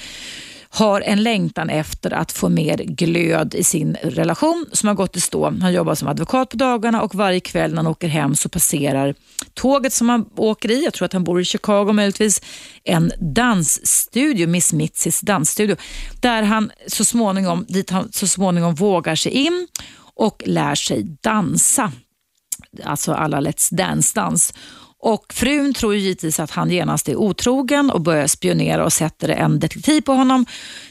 har en längtan efter att få mer glöd i sin relation som har gått i stå. Han jobbar som advokat på dagarna och varje kväll när han åker hem så passerar tåget som han åker i, jag tror att han bor i Chicago möjligtvis, en dansstudio, Miss Mitzis dansstudio, där han så småningom, dit han så småningom vågar sig in och lär sig dansa. Alltså alla Let's Dance-dans. Och frun tror ju givetvis att han genast är otrogen och börjar spionera och sätter en detektiv på honom.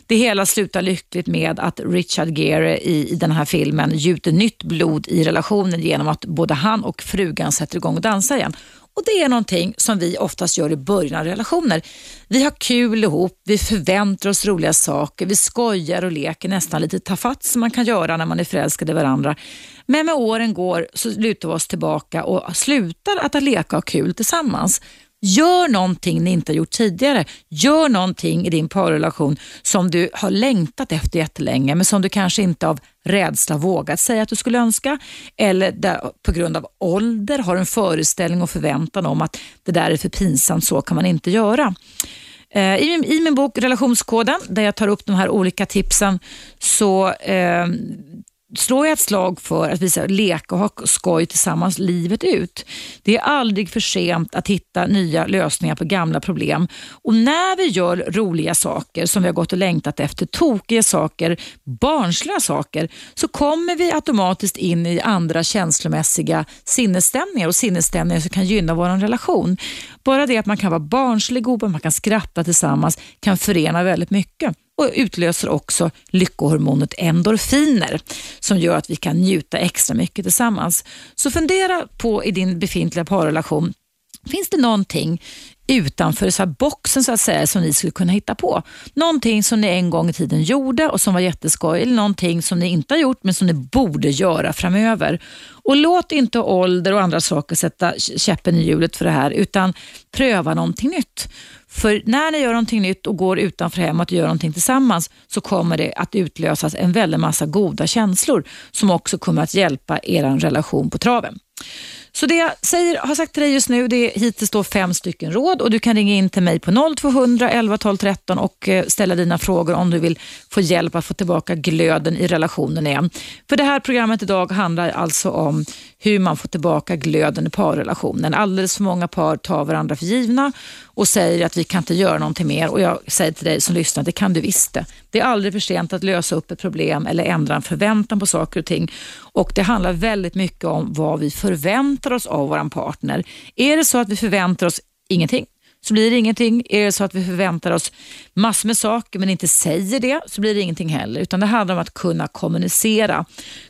Det hela slutar lyckligt med att Richard Gere i, i den här filmen gjuter nytt blod i relationen genom att både han och frugan sätter igång och dansar igen. Och Det är någonting som vi oftast gör i början av relationer. Vi har kul ihop, vi förväntar oss roliga saker, vi skojar och leker nästan lite tafatt som man kan göra när man är förälskad i varandra. Men med åren går så lutar vi oss tillbaka och slutar att leka och ha kul tillsammans. Gör någonting ni inte har gjort tidigare. Gör någonting i din parrelation som du har längtat efter jättelänge men som du kanske inte av rädsla vågat säga att du skulle önska eller där, på grund av ålder har en föreställning och förväntan om att det där är för pinsamt, så kan man inte göra. Eh, I min, I min bok Relationskoden, där jag tar upp de här olika tipsen, så eh, slår jag ett slag för att visa leka och ha skoj tillsammans livet ut. Det är aldrig för sent att hitta nya lösningar på gamla problem. Och när vi gör roliga saker som vi har gått och längtat efter, tokiga saker, barnsliga saker, så kommer vi automatiskt in i andra känslomässiga sinnesstämningar och sinnesstämningar som kan gynna vår relation. Bara det att man kan vara barnslig och man kan skratta tillsammans kan förena väldigt mycket och utlöser också lyckohormonet endorfiner som gör att vi kan njuta extra mycket tillsammans. Så fundera på i din befintliga parrelation, finns det någonting utanför så boxen så att säga som ni skulle kunna hitta på. Någonting som ni en gång i tiden gjorde och som var jätteskoj eller någonting som ni inte har gjort men som ni borde göra framöver. Och Låt inte ålder och andra saker sätta käppen i hjulet för det här utan pröva någonting nytt. För när ni gör någonting nytt och går utanför hemmet och gör någonting tillsammans så kommer det att utlösas en väldig massa goda känslor som också kommer att hjälpa er relation på traven. Så det jag säger, har sagt till dig just nu, det är hittills då fem stycken råd och du kan ringa in till mig på 0200 11 12 13 och eh, ställa dina frågor om du vill få hjälp att få tillbaka glöden i relationen igen. För det här programmet idag handlar alltså om hur man får tillbaka glöden i parrelationen. Alldeles för många par tar varandra för givna och säger att vi kan inte göra någonting mer och jag säger till dig som lyssnar, det kan du visst det. Det är aldrig för sent att lösa upp ett problem eller ändra en förväntan på saker och ting och det handlar väldigt mycket om vad vi förväntar oss av vår partner. Är det så att vi förväntar oss ingenting, så blir det ingenting. Är det så att vi förväntar oss massor med saker men inte säger det så blir det ingenting heller. Utan det handlar om att kunna kommunicera,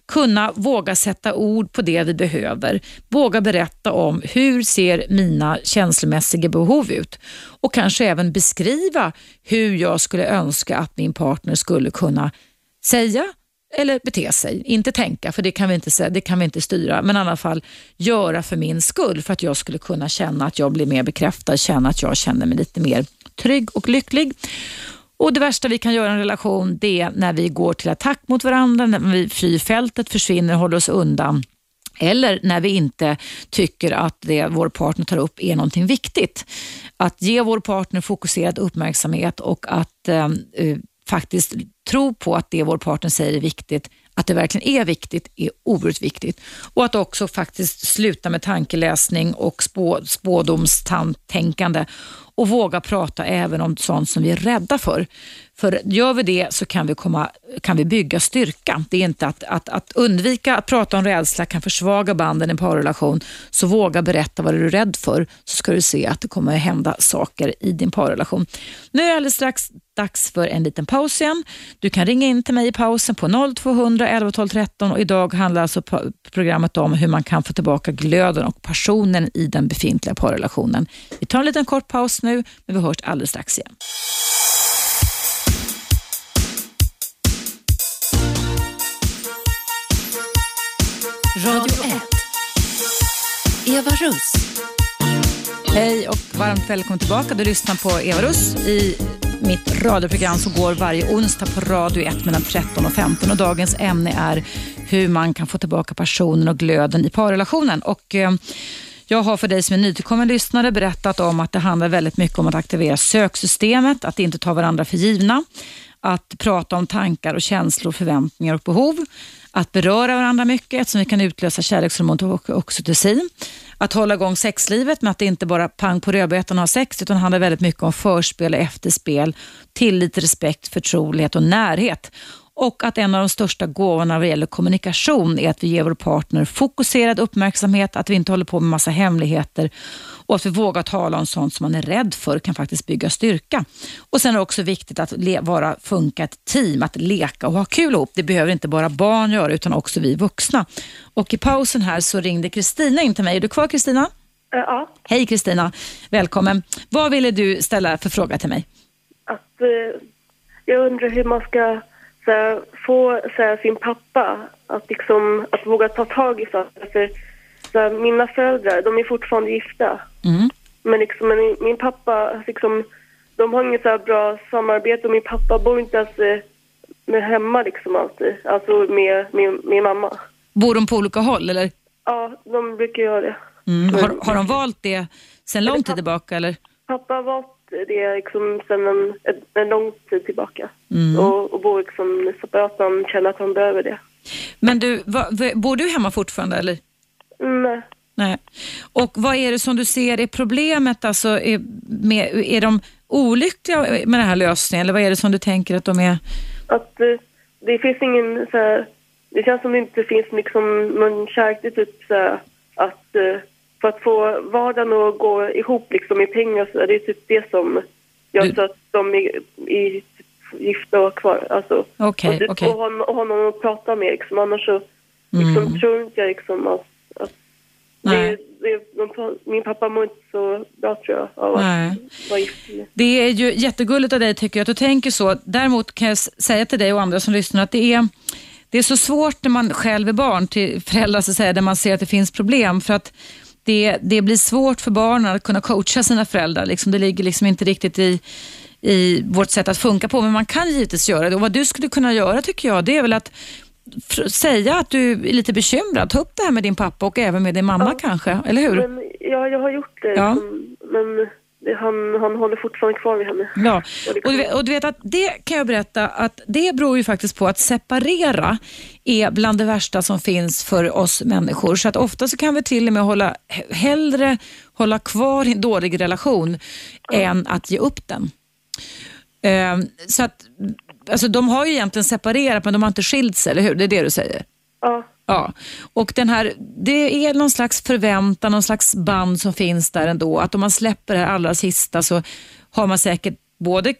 kunna våga sätta ord på det vi behöver, våga berätta om hur ser mina känslomässiga behov ut och kanske även beskriva hur jag skulle önska att min partner skulle kunna säga eller bete sig, inte tänka för det kan vi inte, säga, det kan vi inte styra, men i alla fall göra för min skull för att jag skulle kunna känna att jag blir mer bekräftad, känna att jag känner mig lite mer trygg och lycklig. Och Det värsta vi kan göra i en relation det är när vi går till attack mot varandra, när vi flyr fältet, försvinner och håller oss undan. Eller när vi inte tycker att det vår partner tar upp är någonting viktigt. Att ge vår partner fokuserad uppmärksamhet och att eh, eh faktiskt tro på att det vår partner säger är viktigt, att det verkligen är viktigt, är oerhört viktigt. Och att också faktiskt sluta med tankeläsning och spå, spådomstänkande och våga prata även om sånt som vi är rädda för. För gör vi det så kan vi, komma, kan vi bygga styrka. Det är inte att, att, att undvika att prata om rädsla kan försvaga banden i en parrelation. Så våga berätta vad du är rädd för så ska du se att det kommer att hända saker i din parrelation. Nu är det alldeles strax dags för en liten paus igen. Du kan ringa in till mig i pausen på 0200 11 12 13 och idag handlar alltså programmet om hur man kan få tillbaka glöden och passionen i den befintliga parrelationen. Vi tar en liten kort paus nu, men vi hörs alldeles strax igen. Radio 1. Eva Russ. Hej och varmt välkommen tillbaka. Du lyssnar på Eva Russ i mitt radioprogram som går varje onsdag på Radio 1 mellan 13 och 15. Och dagens ämne är hur man kan få tillbaka passionen och glöden i parrelationen. Och, eh, jag har för dig som är nytillkommen lyssnare berättat om att det handlar väldigt mycket om att aktivera söksystemet, att inte ta varandra för givna, att prata om tankar och känslor, förväntningar och behov, att beröra varandra mycket eftersom vi kan utlösa kärlekshormonet och oxytocin. Att hålla igång sexlivet med att det inte bara pang på rödbetan och ha sex utan det handlar väldigt mycket om förspel och efterspel, tillit, respekt, förtrolighet och närhet. Och att en av de största gåvorna vad gäller kommunikation är att vi ger vår partner fokuserad uppmärksamhet, att vi inte håller på med massa hemligheter och att vi vågar tala om sånt som man är rädd för kan faktiskt bygga styrka. Och Sen är det också viktigt att vara, funka ett team, att leka och ha kul ihop. Det behöver inte bara barn göra utan också vi vuxna. Och I pausen här så ringde Kristina in till mig. Är du kvar Kristina? Ja. Hej Kristina, välkommen. Vad ville du ställa för fråga till mig? Att, eh, jag undrar hur man ska här, få så här, sin pappa att, liksom, att våga ta tag i saker. För så här, mina föräldrar, de är fortfarande gifta. Mm. Men, liksom, men min pappa, liksom, de har inget så bra samarbete och min pappa bor inte ens eh, med hemma liksom alltid. Alltså med min, min mamma. Bor de på olika håll eller? Ja, de brukar göra det. Mm. Har, har de valt det sen lång tid tillbaka eller? Pappa har valt det liksom sen en, en lång tid tillbaka. Mm. Och, och bor liksom separat när han känner att han behöver det. Men du, va, bor du hemma fortfarande eller? Nej. Nej. Och vad är det som du ser är problemet? Alltså, är, med, är de olyckliga med den här lösningen eller vad är det som du tänker att de är? Att det, det finns ingen så här, det känns som det inte finns liksom någon kärlek typ så här, att eh, för att få vardagen att gå ihop liksom i pengar så är det typ det som gör du... så att de är, är gifta och kvar. Alltså, okay, och, typ, okay. och, hon, och honom att prata med liksom. Annars så liksom, mm. tror inte jag liksom att, att det, det, de, min pappa mår inte så bra tror jag av att vara gift Det är ju jättegulligt av dig tycker jag att du tänker så. Däremot kan jag säga till dig och andra som lyssnar att det är det är så svårt när man själv är barn till föräldrar så att säga, där man ser att det finns problem. För att det, det blir svårt för barnen att kunna coacha sina föräldrar. Liksom, det ligger liksom inte riktigt i, i vårt sätt att funka på, men man kan givetvis göra det. Och vad du skulle kunna göra tycker jag, det är väl att säga att du är lite bekymrad. Ta upp det här med din pappa och även med din mamma Ja. kanske, eller hur? Men, ja, jag har gjort det. Ja. Men han, han håller fortfarande kvar vid henne. Ja, Och du, vet, och du vet att det kan jag berätta att det beror ju faktiskt på att separera är bland det värsta som finns för oss människor. Så att ofta så kan vi till och med hålla, hellre hålla kvar en dålig relation än att ge upp den. Ehm, så att, alltså de har ju egentligen separerat men de har inte skilt sig, eller hur? Det är det du säger? Ja, Ja, och den här, det är någon slags förväntan, någon slags band som finns där ändå. Att om man släpper det här allra sista så har man säkert både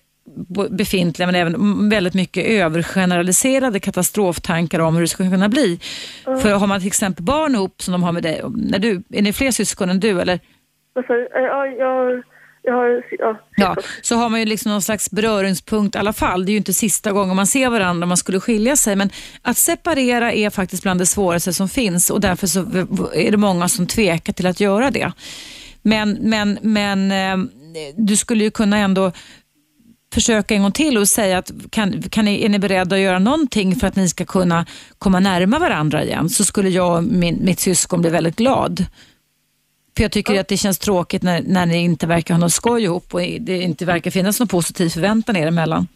befintliga men även väldigt mycket övergeneraliserade katastroftankar om hur det ska kunna bli. För har man till exempel barn ihop som de har med dig, när du, är ni fler syskon än du eller? vad sa du? Eh, Ja, jag, jag har... Ja, Ja, så har man ju liksom någon slags beröringspunkt i alla fall. Det är ju inte sista gången man ser varandra om man skulle skilja sig. Men att separera är faktiskt bland det svåraste som finns och därför så är det många som tvekar till att göra det. Men, men, men eh, du skulle ju kunna ändå försöka en gång till och säga att kan, kan ni, är ni beredda att göra någonting för att ni ska kunna komma närmare varandra igen? Så skulle jag och min, mitt syskon bli väldigt glad. För jag tycker att det känns tråkigt när, när ni inte verkar ha något skoj ihop och det inte verkar finnas någon positiv förväntan er emellan.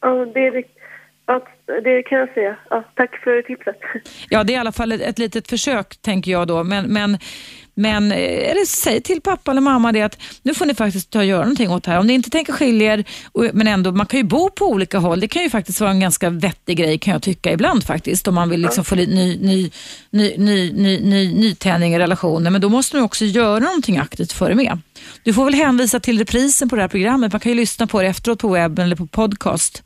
ja det, är ja, det kan jag säga. Ja, tack för tipset. Ja, det är i alla fall ett, ett litet försök tänker jag då. Men, men, men eh, eller säg till pappa eller mamma det att nu får ni faktiskt ta och göra någonting åt det här. Om ni inte tänker skilja er, men ändå, man kan ju bo på olika håll. Det kan ju faktiskt vara en ganska vettig grej kan jag tycka ibland faktiskt. Om man vill liksom få ny, ny, ny, ny, ny, ny, nytändning i relationen. Men då måste man också göra någonting aktivt för det med. Du får väl hänvisa till reprisen på det här programmet. Man kan ju lyssna på det efteråt på webben eller på podcast.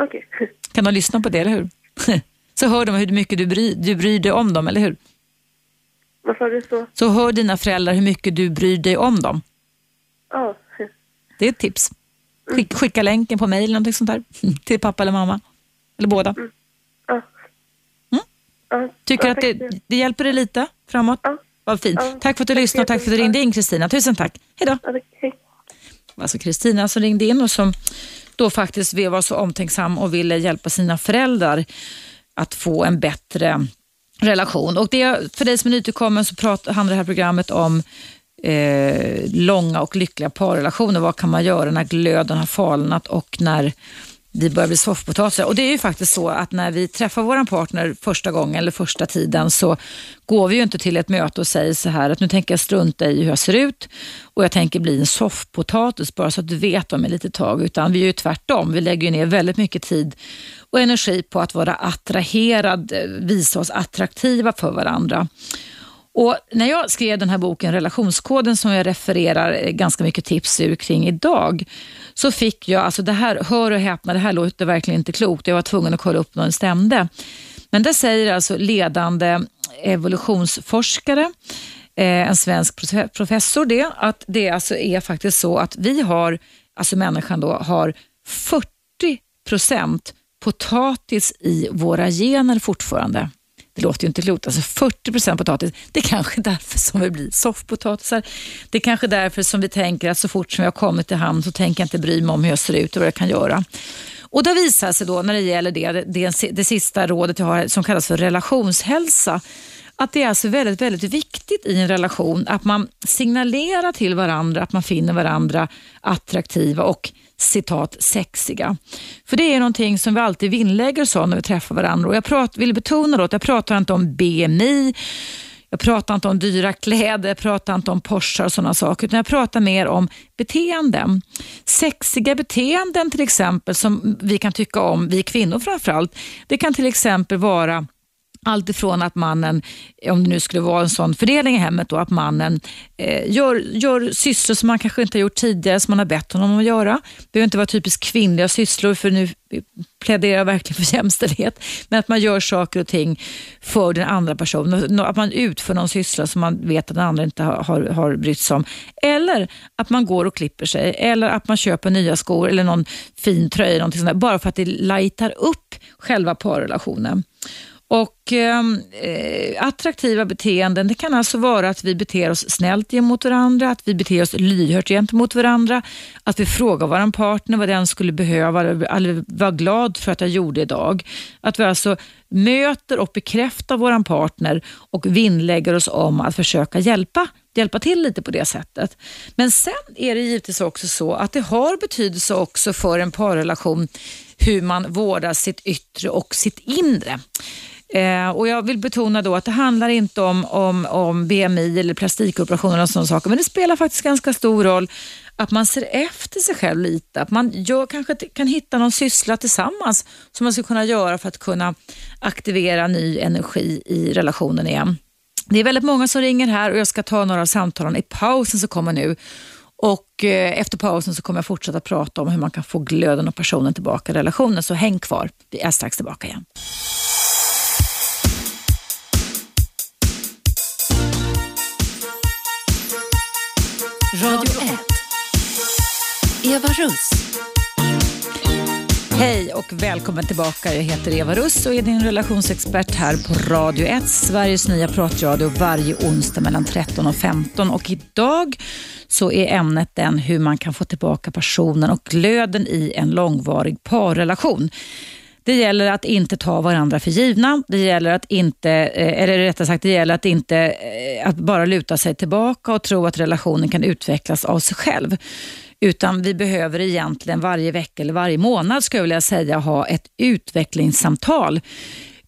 Okej. Kan de lyssna på det, eller hur? Så hör de hur mycket du bryr, du bryr dig om dem, eller hur? Vad sa du så? Så hör dina föräldrar hur mycket du bryr dig om dem. Ja. Det är ett tips. Skick, skicka länken på mejl eller någonting sånt där till pappa eller mamma. Eller båda. Ja. Mm. Ja, Tycker ja, att det, det hjälper dig lite framåt? Ja. Vad fint. Ja. Tack för att du lyssnade och tack för att du ringde in Kristina. Tusen tack. Hej då. Ja. Hej. alltså Kristina som ringde in och som då faktiskt var så omtänksam och ville hjälpa sina föräldrar att få en bättre relation. Och det, för dig som är nytillkommen så pratar, handlar det här programmet om eh, långa och lyckliga parrelationer. Vad kan man göra när glöden har falnat och när vi börjar bli soffpotatisar. Och det är ju faktiskt så att när vi träffar vår partner första gången eller första tiden så går vi ju inte till ett möte och säger så här att nu tänker jag strunta i hur jag ser ut och jag tänker bli en soffpotatis bara så att du vet om ett litet tag. Utan vi är ju tvärtom. Vi lägger ju ner väldigt mycket tid och energi på att vara attraherad, eh, visa oss attraktiva för varandra. Och när jag skrev den här boken Relationskoden som jag refererar eh, ganska mycket tips ur kring idag så fick jag, alltså det här, hör och häpna, det här låter verkligen inte klokt. Jag var tvungen att kolla upp om det stämde. Men det säger alltså ledande evolutionsforskare, eh, en svensk professor det, att det alltså är faktiskt så att vi har, alltså människan då, har 40 procent potatis i våra gener fortfarande. Det låter ju inte klokt. Alltså 40 potatis. Det är kanske därför som vi blir soffpotatisar. Det är kanske därför som vi tänker att så fort som jag har kommit till hamn så tänker jag inte bry mig om hur jag ser ut och vad jag kan göra. Och det visar sig då när det gäller det, det, det sista rådet jag har som kallas för relationshälsa, att det är alltså väldigt, väldigt viktigt i en relation att man signalerar till varandra att man finner varandra attraktiva och citat sexiga. För det är någonting som vi alltid vinnlägger oss om när vi träffar varandra. Och jag prat, vill betona då att jag pratar inte om BMI, jag pratar inte om dyra kläder, jag pratar inte om Porsche och sådana saker, utan jag pratar mer om beteenden. Sexiga beteenden till exempel som vi kan tycka om, vi kvinnor framförallt, det kan till exempel vara allt ifrån att mannen, om det nu skulle vara en sån fördelning i hemmet, då, att mannen eh, gör, gör sysslor som man kanske inte har gjort tidigare, som man har bett honom att göra. Det behöver inte vara typiskt kvinnliga sysslor, för nu pläderar jag verkligen för jämställdhet, men att man gör saker och ting för den andra personen. Att man utför någon syssla som man vet att den andra inte har, har, har brytt sig om. Eller att man går och klipper sig, eller att man köper nya skor eller någon fin tröja, någonting sånt där, bara för att det lightar upp själva parrelationen. Och ehm, eh, Attraktiva beteenden det kan alltså vara att vi beter oss snällt gentemot varandra, att vi beter oss lyhört gentemot varandra, att vi frågar vår partner vad den skulle behöva, eller vara glad för att jag gjorde idag. Att vi alltså möter och bekräftar vår partner och vinnlägger oss om att försöka hjälpa hjälpa till lite på det sättet. Men sen är det givetvis också så att det har betydelse också för en parrelation hur man vårdar sitt yttre och sitt inre. Eh, och Jag vill betona då att det handlar inte om, om, om BMI eller plastikoperationer och sådana saker, men det spelar faktiskt ganska stor roll att man ser efter sig själv lite. Att man gör, kanske kan hitta någon syssla tillsammans som man ska kunna göra för att kunna aktivera ny energi i relationen igen. Det är väldigt många som ringer här och jag ska ta några av samtalen i pausen som kommer nu. Och eh, efter pausen så kommer jag fortsätta prata om hur man kan få glöden och passionen tillbaka i relationen. Så häng kvar, vi är strax tillbaka igen. Radio 1. Eva Russ. Hej och välkommen tillbaka. Jag heter Eva Russ och är din relationsexpert här på Radio 1, Sveriges nya pratradio varje onsdag mellan 13 och 15. Och idag så är ämnet den hur man kan få tillbaka passionen och glöden i en långvarig parrelation. Det gäller att inte ta varandra för givna. Det gäller att inte, eh, eller rättare sagt, det gäller att inte eh, att bara luta sig tillbaka och tro att relationen kan utvecklas av sig själv. Utan vi behöver egentligen varje vecka eller varje månad skulle jag vilja säga ha ett utvecklingssamtal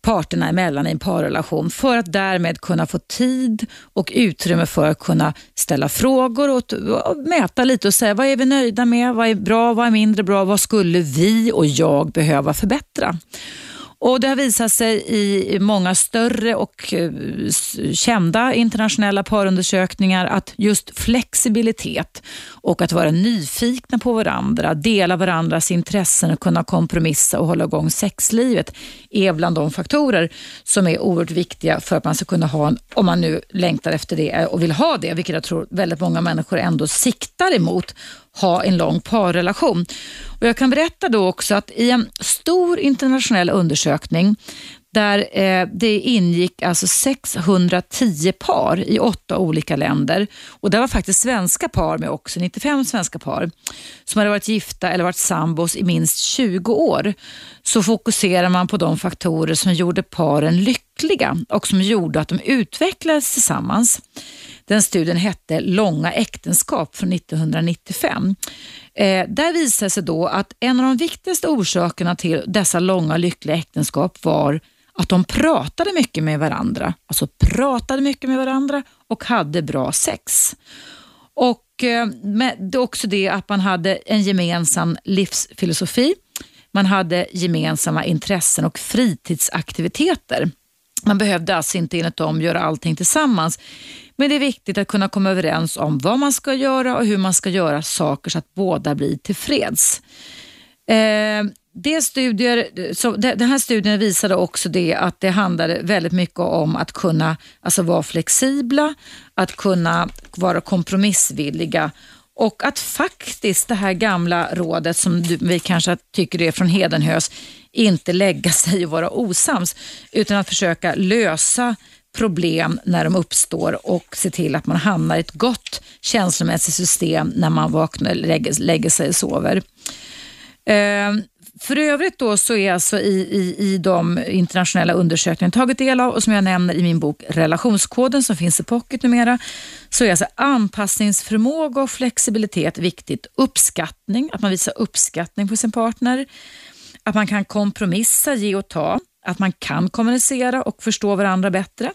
parterna emellan i en parrelation för att därmed kunna få tid och utrymme för att kunna ställa frågor och, och mäta lite och säga vad är vi nöjda med, vad är bra, vad är mindre bra, vad skulle vi och jag behöva förbättra? Och Det har visat sig i många större och eh, kända internationella parundersökningar att just flexibilitet och att vara nyfikna på varandra, dela varandras intressen och kunna kompromissa och hålla igång sexlivet är bland de faktorer som är oerhört viktiga för att man ska kunna ha, en, om man nu längtar efter det och vill ha det, vilket jag tror väldigt många människor ändå siktar emot, ha en lång parrelation. Och jag kan berätta då också att i en stor internationell undersökning där eh, det ingick alltså 610 par i åtta olika länder. Och Det var faktiskt svenska par med också, 95 svenska par som hade varit gifta eller varit sambos i minst 20 år. Så fokuserar man på de faktorer som gjorde paren lyckliga och som gjorde att de utvecklades tillsammans. Den studien hette Långa äktenskap från 1995. Eh, där visade sig då att en av de viktigaste orsakerna till dessa långa lyckliga äktenskap var att de pratade mycket med varandra. Alltså pratade mycket med varandra och hade bra sex. Och eh, med, också det att man hade en gemensam livsfilosofi. Man hade gemensamma intressen och fritidsaktiviteter. Man behövde alltså inte enligt dem göra allting tillsammans. Men det är viktigt att kunna komma överens om vad man ska göra och hur man ska göra saker så att båda blir tillfreds. Eh, det studier, så den här studien visade också det att det handlade väldigt mycket om att kunna alltså vara flexibla, att kunna vara kompromissvilliga och att faktiskt det här gamla rådet som vi kanske tycker är från Hedenhös, inte lägga sig och vara osams, utan att försöka lösa problem när de uppstår och se till att man hamnar i ett gott känslomässigt system när man vaknar, lägger, lägger sig och sover. Ehm, för övrigt då så är alltså i, i, i de internationella undersökningar jag tagit del av och som jag nämner i min bok Relationskoden som finns i pocket numera, så är alltså anpassningsförmåga och flexibilitet viktigt. Uppskattning, att man visar uppskattning på sin partner, att man kan kompromissa, ge och ta, att man kan kommunicera och förstå varandra bättre,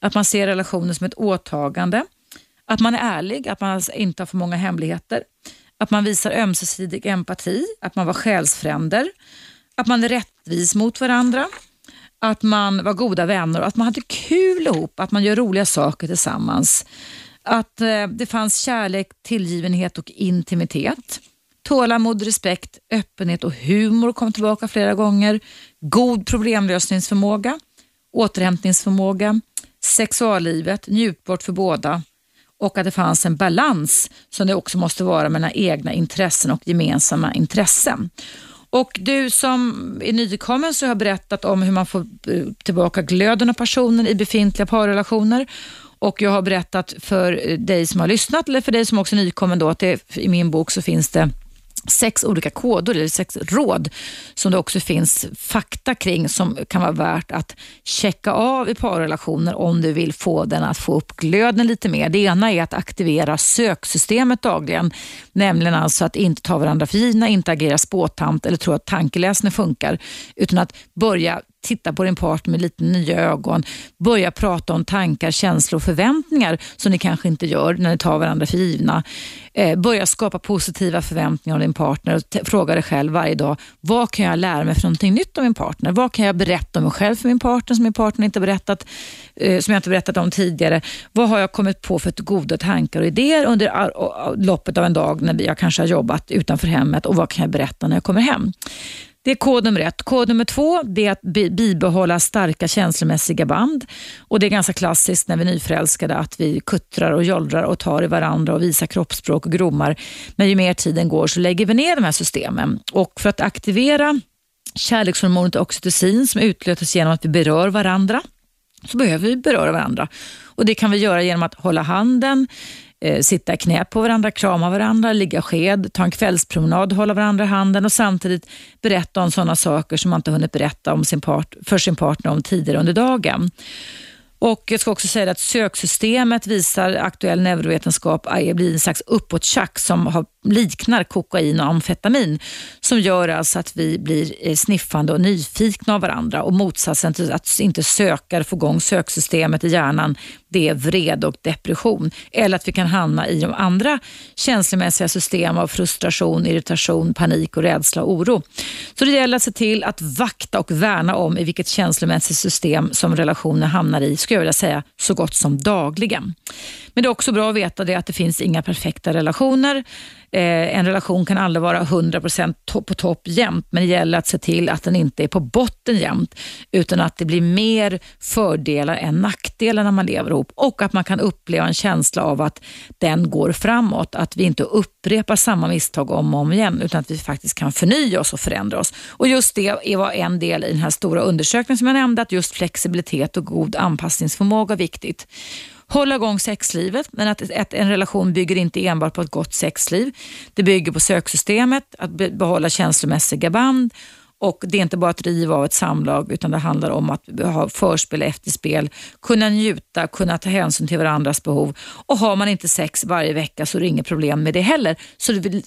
att man ser relationen som ett åtagande, att man är ärlig, att man alltså inte har för många hemligheter, att man visar ömsesidig empati, att man var själsfränder, att man är rättvis mot varandra, att man var goda vänner och att man hade kul ihop, att man gör roliga saker tillsammans. Att eh, det fanns kärlek, tillgivenhet och intimitet. Tålamod, respekt, öppenhet och humor kom tillbaka flera gånger. God problemlösningsförmåga, återhämtningsförmåga, sexuallivet, njutbart för båda och att det fanns en balans som det också måste vara mellan egna intressen och gemensamma intressen. Och du som är nykommen så har berättat om hur man får eh, tillbaka glöden av passionen i befintliga parrelationer. Och jag har berättat för eh, dig som har lyssnat, eller för dig som också är nykommen då, att det, i min bok så finns det sex olika koder, eller sex råd, som det också finns fakta kring som kan vara värt att checka av i parrelationer om du vill få den att få upp glöden lite mer. Det ena är att aktivera söksystemet dagligen, nämligen alltså att inte ta varandra för givna, inte agera spåtant eller tro att tankeläsning funkar, utan att börja titta på din partner med lite nya ögon, börja prata om tankar, känslor och förväntningar som ni kanske inte gör när ni tar varandra för givna. Eh, börja skapa positiva förväntningar om din partner och fråga dig själv varje dag, vad kan jag lära mig för någonting nytt om min partner? Vad kan jag berätta om mig själv för min partner som min partner inte berättat, eh, som jag inte berättat om tidigare? Vad har jag kommit på för goda tankar och idéer under loppet av en dag när jag kanske har jobbat utanför hemmet och vad kan jag berätta när jag kommer hem? Det är kod nummer ett. Kod nummer två det är att bibehålla starka känslomässiga band. Och Det är ganska klassiskt när vi är nyförälskade att vi kuttrar och jollrar och tar i varandra och visar kroppsspråk och grommar. Men ju mer tiden går så lägger vi ner de här systemen. Och För att aktivera kärlekshormonet oxytocin som utlöses genom att vi berör varandra så behöver vi beröra varandra. Och Det kan vi göra genom att hålla handen, eh, sitta i knä på varandra, krama varandra, ligga sked, ta en kvällspromenad, hålla varandra i handen och samtidigt berätta om sådana saker som man inte hunnit berätta om sin part, för sin partner om tidigare under dagen. Och Jag ska också säga att söksystemet visar aktuell neurovetenskap eh, blir en slags uppåttjack som har, liknar kokain och amfetamin som gör alltså att vi blir eh, sniffande och nyfikna av varandra och motsatsen till att inte söka, få igång söksystemet i hjärnan det är vrede och depression. Eller att vi kan hamna i de andra känslomässiga system av frustration, irritation, panik och rädsla och oro. Så det gäller att se till att vakta och värna om i vilket känslomässigt system som relationen hamnar i, skulle jag vilja säga, så gott som dagligen. Men det är också bra att veta det att det finns inga perfekta relationer. Eh, en relation kan aldrig vara 100% to på topp jämt, men det gäller att se till att den inte är på botten jämt, utan att det blir mer fördelar än nackdelar när man lever ihop och att man kan uppleva en känsla av att den går framåt, att vi inte upprepar samma misstag om och om igen, utan att vi faktiskt kan förnya oss och förändra oss. Och Just det var en del i den här stora undersökningen som jag nämnde, att just flexibilitet och god anpassningsförmåga är viktigt hålla igång sexlivet, men att, att en relation bygger inte enbart på ett gott sexliv. Det bygger på söksystemet, att behålla känslomässiga band och det är inte bara att riva av ett samlag utan det handlar om att ha förspel och efterspel, kunna njuta, kunna ta hänsyn till varandras behov. Och har man inte sex varje vecka så är det inget problem med det heller,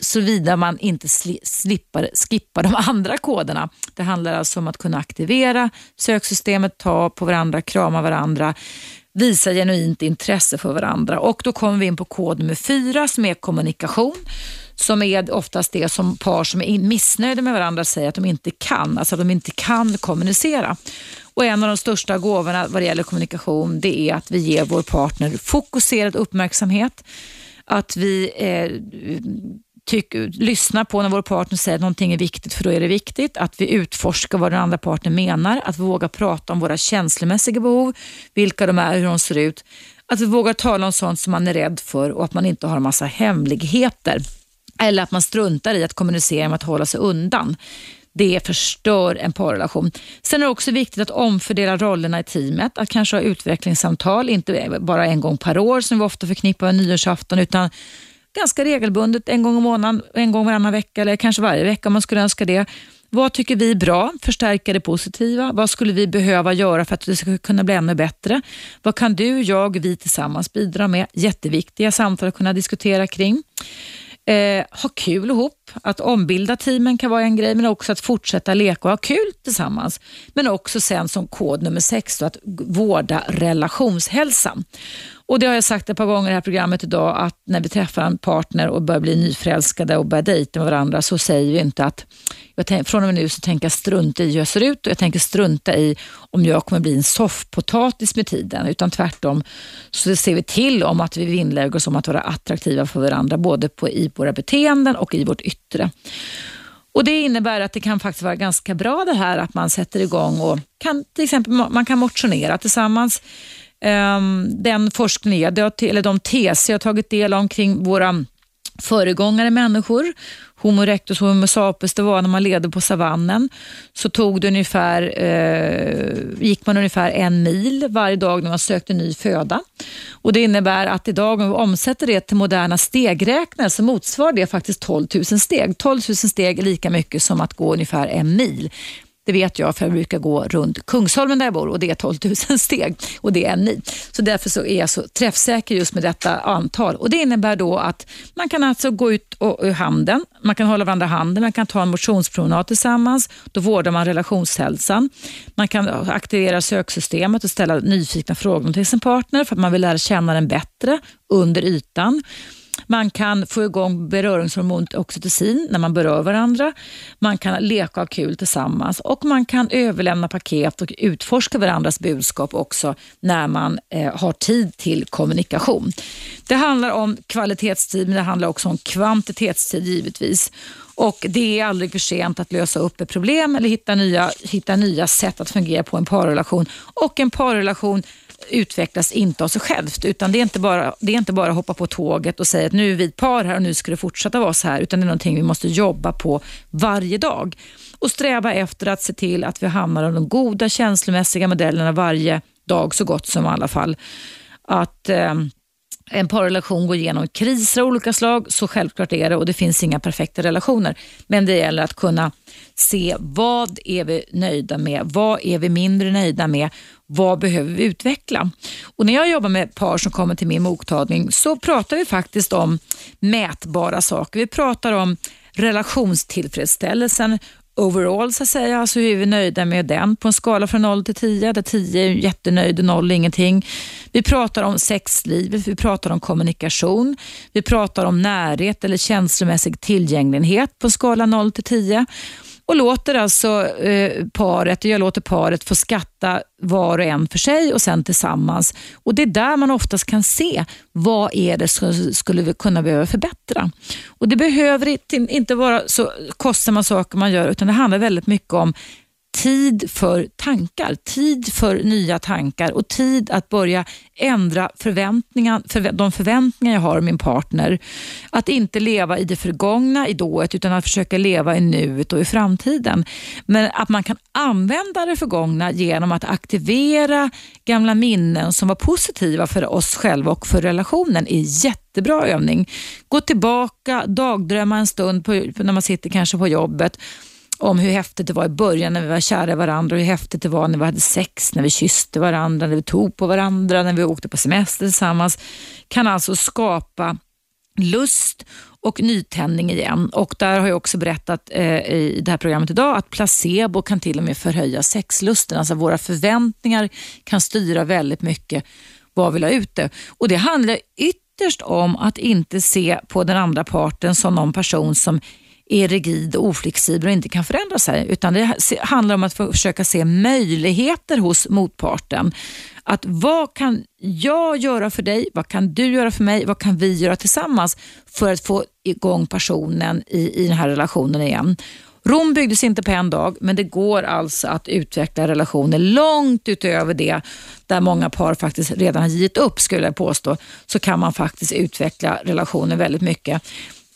såvida man inte slipper, skippar de andra koderna. Det handlar alltså om att kunna aktivera söksystemet, ta på varandra, krama varandra, visa genuint intresse för varandra. Och Då kommer vi in på kod nummer fyra som är kommunikation som är oftast det som par som är missnöjda med varandra säger att de inte kan, alltså att de inte kan kommunicera. Och En av de största gåvorna vad det gäller kommunikation det är att vi ger vår partner fokuserad uppmärksamhet, att vi eh, tyck, lyssna på när vår partner säger att någonting är viktigt, för då är det viktigt. Att vi utforskar vad den andra partnern menar, att vi vågar prata om våra känslomässiga behov, vilka de är, hur de ser ut. Att vi vågar tala om sånt som man är rädd för och att man inte har en massa hemligheter. Eller att man struntar i att kommunicera med att hålla sig undan. Det förstör en parrelation. Sen är det också viktigt att omfördela rollerna i teamet. Att kanske ha utvecklingssamtal, inte bara en gång per år som vi ofta förknippar med nyårsafton, utan ganska regelbundet, en gång i månaden, en gång varannan vecka eller kanske varje vecka om man skulle önska det. Vad tycker vi är bra? Förstärka det positiva. Vad skulle vi behöva göra för att det ska kunna bli ännu bättre? Vad kan du, jag, vi tillsammans bidra med? Jätteviktiga samtal att kunna diskutera kring. Eh, ha kul ihop. Att ombilda teamen kan vara en grej, men också att fortsätta leka och ha kul tillsammans. Men också sen som kod nummer sex, då, att vårda relationshälsan. Och Det har jag sagt ett par gånger i det här programmet idag, att när vi träffar en partner och börjar bli nyförälskade och börjar dejta med varandra så säger vi inte att jag tänk, från och med nu så tänker jag strunta i hur jag ser ut och jag tänker strunta i om jag kommer bli en soffpotatis med tiden. Utan tvärtom så ser vi till om att vi vinnlägger oss om att vara attraktiva för varandra, både på, i våra beteenden och i vårt yttre. Och Det innebär att det kan faktiskt vara ganska bra det här att man sätter igång och kan till exempel man kan motionera tillsammans. Ehm, den forskning, eller de teser jag tagit del av kring våra föregångare människor. Homo erectus och Homo sapiens, det var när man levde på savannen. Så tog det ungefär, eh, gick man ungefär en mil varje dag när man sökte ny föda. Och Det innebär att idag om vi omsätter det till moderna stegräknare så motsvarar det faktiskt 12 000 steg. 12 000 steg är lika mycket som att gå ungefär en mil. Det vet jag för jag brukar gå runt Kungsholmen där jag bor och det är 12 000 steg och det är en mil. Så därför så är jag så träffsäker just med detta antal. Och Det innebär då att man kan alltså gå ut och, ur handen, man kan hålla varandra handen, man kan ta en motionspromenad tillsammans. Då vårdar man relationshälsan. Man kan aktivera söksystemet och ställa nyfikna frågor till sin partner för att man vill lära känna den bättre under ytan. Man kan få igång beröringshormonet oxytocin när man berör varandra. Man kan leka och ha kul tillsammans och man kan överlämna paket och utforska varandras budskap också när man eh, har tid till kommunikation. Det handlar om kvalitetstid men det handlar också om kvantitetstid givetvis. Och Det är aldrig för sent att lösa upp ett problem eller hitta nya, hitta nya sätt att fungera på en parrelation. Och en parrelation utvecklas inte av sig självt. Utan det är inte bara, det är inte bara att hoppa på tåget och säga att nu är vi ett par här och nu ska det fortsätta vara så här. Utan det är någonting vi måste jobba på varje dag. Och sträva efter att se till att vi hamnar i de goda känslomässiga modellerna varje dag så gott som i alla fall. Att... Eh, en parrelation går igenom kriser av olika slag, så självklart är det och det finns inga perfekta relationer. Men det gäller att kunna se vad är vi nöjda med, vad är vi mindre nöjda med, vad behöver vi utveckla? Och när jag jobbar med par som kommer till min mottagning så pratar vi faktiskt om mätbara saker. Vi pratar om relationstillfredsställelsen overall så att säga, alltså hur är vi nöjda med den på en skala från 0 till 10 där 10 är jättenöjd och 0 är ingenting. Vi pratar om sexlivet, vi pratar om kommunikation, vi pratar om närhet eller känslomässig tillgänglighet på skala 0 till 10 och låter alltså eh, paret, jag låter paret få skatta var och en för sig och sen tillsammans. Och Det är där man oftast kan se vad är det som skulle vi kunna behöva förbättra. Och Det behöver inte vara så kostsamma saker man gör utan det handlar väldigt mycket om tid för tankar, tid för nya tankar och tid att börja ändra förväntningar, för, de förväntningar jag har av min partner. Att inte leva i det förgångna, i dået, utan att försöka leva i nuet och i framtiden. Men att man kan använda det förgångna genom att aktivera gamla minnen som var positiva för oss själva och för relationen är jättebra övning. Gå tillbaka, dagdrömma en stund på, när man sitter kanske på jobbet om hur häftigt det var i början när vi var kära i varandra och hur häftigt det var när vi hade sex, när vi kysste varandra, när vi tog på varandra, när vi åkte på semester tillsammans. Kan alltså skapa lust och nytändning igen. Och där har jag också berättat eh, i det här programmet idag att placebo kan till och med förhöja sexlusten. Alltså våra förväntningar kan styra väldigt mycket vad vi la ut ute. Och det handlar ytterst om att inte se på den andra parten som någon person som är rigid och oflexibel och inte kan förändra sig. Utan det handlar om att försöka se möjligheter hos motparten. Att vad kan jag göra för dig? Vad kan du göra för mig? Vad kan vi göra tillsammans för att få igång personen i, i den här relationen igen? Rom byggdes inte på en dag, men det går alltså att utveckla relationer långt utöver det där många par faktiskt redan har givit upp, skulle jag påstå, så kan man faktiskt utveckla relationer väldigt mycket.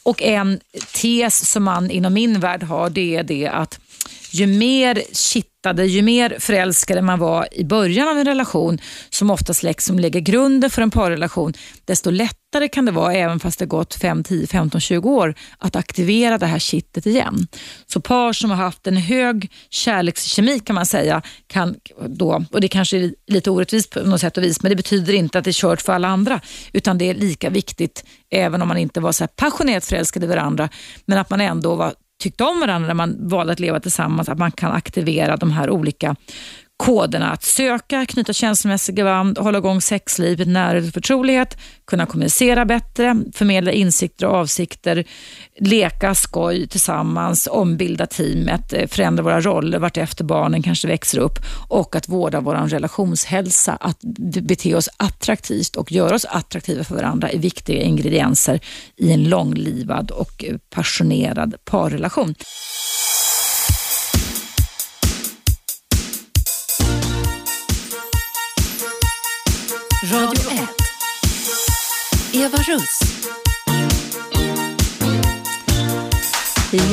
Och en tes som man inom min värld har, det är det att ju mer kittade, ju mer förälskade man var i början av en relation, som oftast liksom lägger grunden för en parrelation, desto lättare kan det vara, även fast det gått 5, 10, 15, 20 år, att aktivera det här kittet igen. Så par som har haft en hög kärlekskemi kan man säga, kan då, och det kanske är lite orättvist på något sätt och vis, men det betyder inte att det är kört för alla andra, utan det är lika viktigt, även om man inte var så här passionerat förälskade i varandra, men att man ändå var tyckte om varandra när man valde att leva tillsammans, att man kan aktivera de här olika koderna att söka, knyta känslomässiga band, hålla igång sexlivet, närhet och förtrolighet, kunna kommunicera bättre, förmedla insikter och avsikter, leka skoj tillsammans, ombilda teamet, eh, förändra våra roller vartefter barnen kanske växer upp och att vårda vår relationshälsa, att bete oss attraktivt och göra oss attraktiva för varandra är viktiga ingredienser i en långlivad och eh, passionerad parrelation. Radio 1. Eva Russ.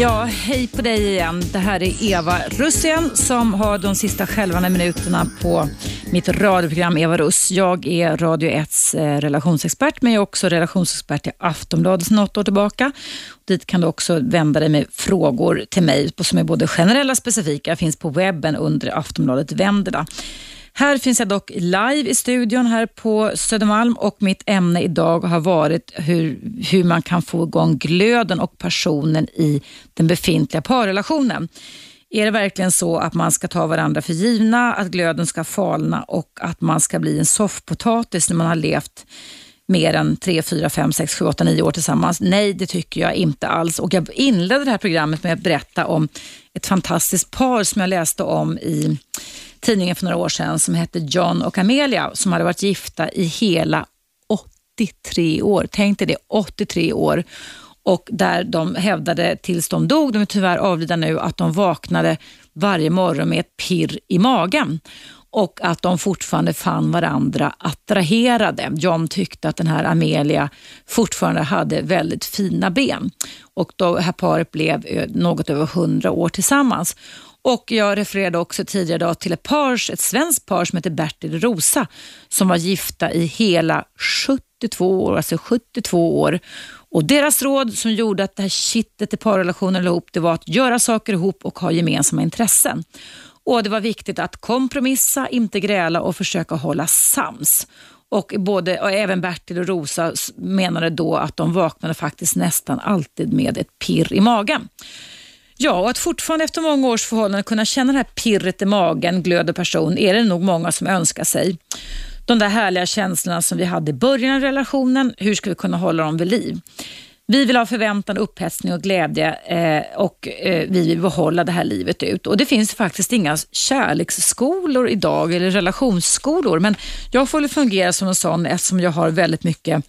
Ja, hej på dig igen. Det här är Eva Russien som har de sista skälvande minuterna på mitt radioprogram Eva Russ. Jag är Radio 1s eh, relationsexpert, men jag är också relationsexpert i Aftonbladet sedan åtta år tillbaka. Dit kan du också vända dig med frågor till mig som är både generella och specifika. Jag finns på webben under Aftonbladet Vendela. Här finns jag dock live i studion här på Södermalm och mitt ämne idag har varit hur, hur man kan få igång glöden och passionen i den befintliga parrelationen. Är det verkligen så att man ska ta varandra för givna, att glöden ska falna och att man ska bli en soffpotatis när man har levt mer än 3, 4, 5, 6, 7, 8, 9 år tillsammans? Nej, det tycker jag inte alls. Och jag inledde det här programmet med att berätta om ett fantastiskt par som jag läste om i tidningen för några år sedan som hette John och Amelia som hade varit gifta i hela 83 år. Tänk dig det, 83 år. Och där de hävdade tills de dog, de är tyvärr avlidna nu, att de vaknade varje morgon med ett pirr i magen och att de fortfarande fann varandra attraherade. John tyckte att den här Amelia fortfarande hade väldigt fina ben och då, det här paret blev eh, något över 100 år tillsammans. Och jag refererade också tidigare idag till ett par, ett svenskt par som heter Bertil Rosa som var gifta i hela 72 år, alltså 72 år. Och deras råd som gjorde att det här kittet i parrelationen ihop, det var att göra saker ihop och ha gemensamma intressen. Och Det var viktigt att kompromissa, inte gräla och försöka hålla sams. Och, både, och även Bertil och Rosa menade då att de vaknade faktiskt nästan alltid med ett pirr i magen. Ja, och att fortfarande efter många års förhållande kunna känna det här pirret i magen, glöd person, är det nog många som önskar sig. De där härliga känslorna som vi hade i början av relationen, hur ska vi kunna hålla dem vid liv? Vi vill ha förväntan, upphetsning och glädje eh, och eh, vi vill behålla det här livet ut. Och Det finns faktiskt inga kärleksskolor idag eller relationsskolor, men jag får väl fungera som en sån eftersom jag har väldigt mycket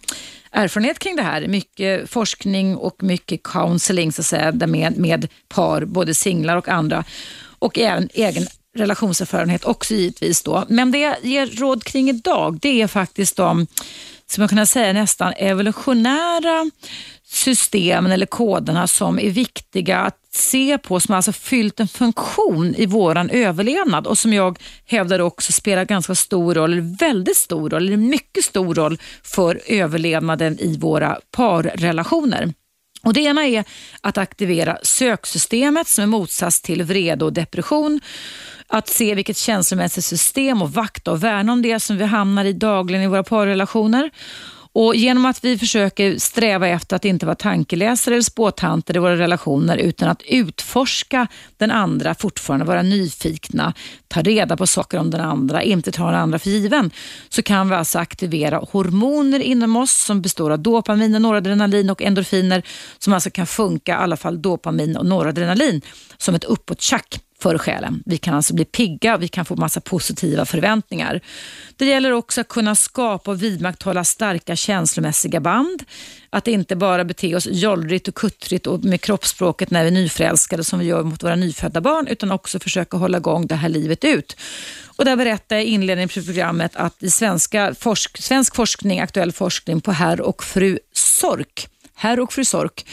erfarenhet kring det här. Mycket forskning och mycket counseling så att säga, med, med par, både singlar och andra. Och även egen relationserfarenhet också givetvis. Då. Men det jag ger råd kring idag, det är faktiskt de, som jag kunna säga nästan evolutionära systemen eller koderna som är viktiga att se på, som alltså fyllt en funktion i våran överlevnad och som jag hävdar också spelar ganska stor roll, eller väldigt stor roll, eller mycket stor roll för överlevnaden i våra parrelationer. Och det ena är att aktivera söksystemet som är motsats till vrede och depression. Att se vilket känslomässigt system och vakta och värna om det som vi hamnar i dagligen i våra parrelationer. Och Genom att vi försöker sträva efter att inte vara tankeläsare eller spåtanter i våra relationer utan att utforska den andra, fortfarande vara nyfikna, ta reda på saker om den andra, inte ta den andra för given, så kan vi alltså aktivera hormoner inom oss som består av dopamin, noradrenalin och endorfiner som alltså kan funka, i alla fall dopamin och noradrenalin, som ett uppåttjack för själen. Vi kan alltså bli pigga och vi kan få massa positiva förväntningar. Det gäller också att kunna skapa och vidmakthålla starka känslomässiga band. Att inte bara bete oss jollrigt och kuttrigt och med kroppsspråket när vi är nyförälskade som vi gör mot våra nyfödda barn, utan också försöka hålla igång det här livet ut. Och där berättade jag i inledningen på programmet att i svenska forsk svensk forskning, aktuell forskning på herr och fru Sork, herr och fru Sork,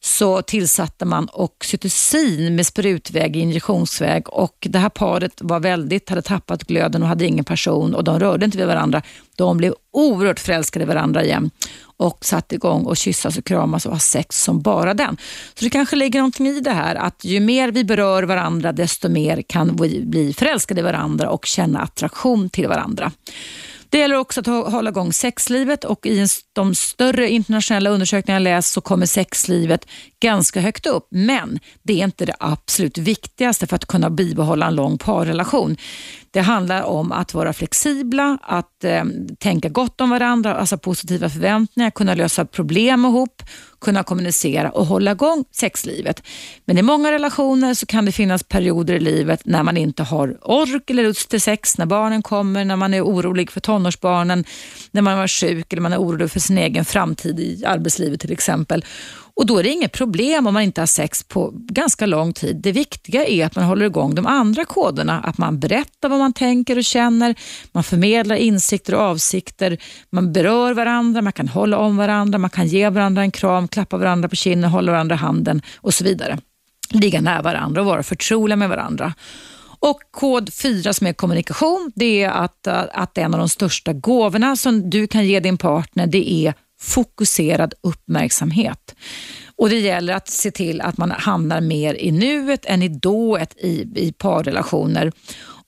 så tillsatte man oxytocin med sprutväg, injektionsväg och det här paret var väldigt, hade tappat glöden och hade ingen person och de rörde inte vid varandra. De blev oerhört förälskade i varandra igen och satte igång och kyssas och kramas och ha sex som bara den. Så det kanske ligger någonting i det här att ju mer vi berör varandra desto mer kan vi bli förälskade i varandra och känna attraktion till varandra. Det gäller också att hålla igång sexlivet och i de större internationella undersökningar jag läst så kommer sexlivet ganska högt upp. Men det är inte det absolut viktigaste för att kunna bibehålla en lång parrelation. Det handlar om att vara flexibla, att eh, tänka gott om varandra, alltså positiva förväntningar, kunna lösa problem ihop, kunna kommunicera och hålla igång sexlivet. Men i många relationer så kan det finnas perioder i livet när man inte har ork eller lust till sex, när barnen kommer, när man är orolig för tonårsbarnen, när man var sjuk eller man är orolig för sin egen framtid i arbetslivet till exempel. Och Då är det inget problem om man inte har sex på ganska lång tid. Det viktiga är att man håller igång de andra koderna. Att man berättar vad man tänker och känner, man förmedlar insikter och avsikter, man berör varandra, man kan hålla om varandra, man kan ge varandra en kram, klappa varandra på kinden, hålla varandra i handen och så vidare. Ligga nära varandra och vara förtroliga med varandra. Och kod 4 som är kommunikation, det är att, att en av de största gåvorna som du kan ge din partner, det är fokuserad uppmärksamhet. Och Det gäller att se till att man hamnar mer i nuet än i dået i, i parrelationer.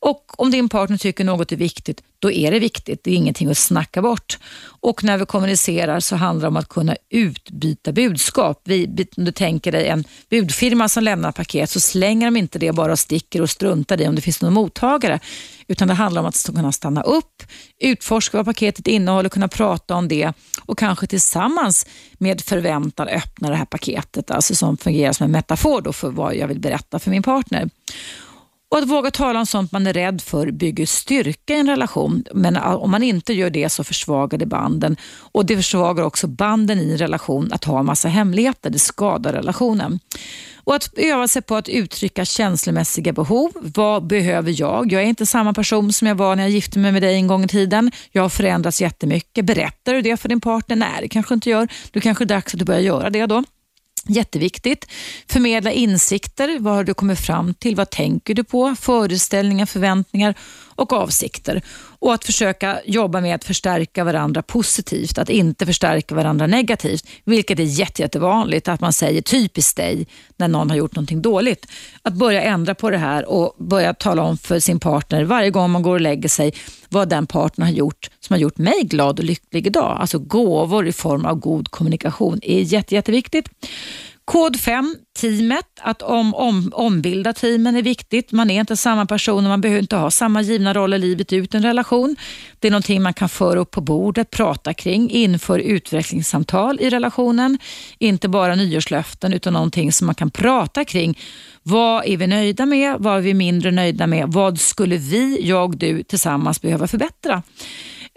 Och om din partner tycker något är viktigt, då är det viktigt. Det är ingenting att snacka bort. Och när vi kommunicerar så handlar det om att kunna utbyta budskap. Vi, om du tänker dig en budfirma som lämnar paket så slänger de inte det bara och sticker och struntar i om det finns någon mottagare. Utan det handlar om att kunna stanna upp, utforska vad paketet innehåller, kunna prata om det och kanske tillsammans med förväntan öppna det här paketet, alltså som fungerar som en metafor för vad jag vill berätta för min partner. Och Att våga tala om sånt man är rädd för bygger styrka i en relation. Men om man inte gör det så försvagar det banden. Och Det försvagar också banden i en relation att ha en massa hemligheter. Det skadar relationen. Och Att öva sig på att uttrycka känslomässiga behov. Vad behöver jag? Jag är inte samma person som jag var när jag gifte mig med dig en gång i tiden. Jag har förändrats jättemycket. Berättar du det för din partner? Nej, det kanske inte gör. Du kanske är dags att du börjar göra det då. Jätteviktigt. Förmedla insikter. Vad har du kommit fram till? Vad tänker du på? Föreställningar, förväntningar och avsikter. Och att försöka jobba med att förstärka varandra positivt, att inte förstärka varandra negativt, vilket är jätte, jättevanligt att man säger typiskt dig när någon har gjort någonting dåligt. Att börja ändra på det här och börja tala om för sin partner varje gång man går och lägger sig vad den partner har gjort som har gjort mig glad och lycklig idag. Alltså gåvor i form av god kommunikation är jätte, jätteviktigt. Kod 5, teamet. Att om, om, ombilda teamen är viktigt. Man är inte samma person och man behöver inte ha samma givna roller livet ut i en relation. Det är någonting man kan föra upp på bordet, prata kring, inför utvecklingssamtal i relationen. Inte bara nyårslöften utan någonting som man kan prata kring. Vad är vi nöjda med? Vad är vi mindre nöjda med? Vad skulle vi, jag, du tillsammans behöva förbättra?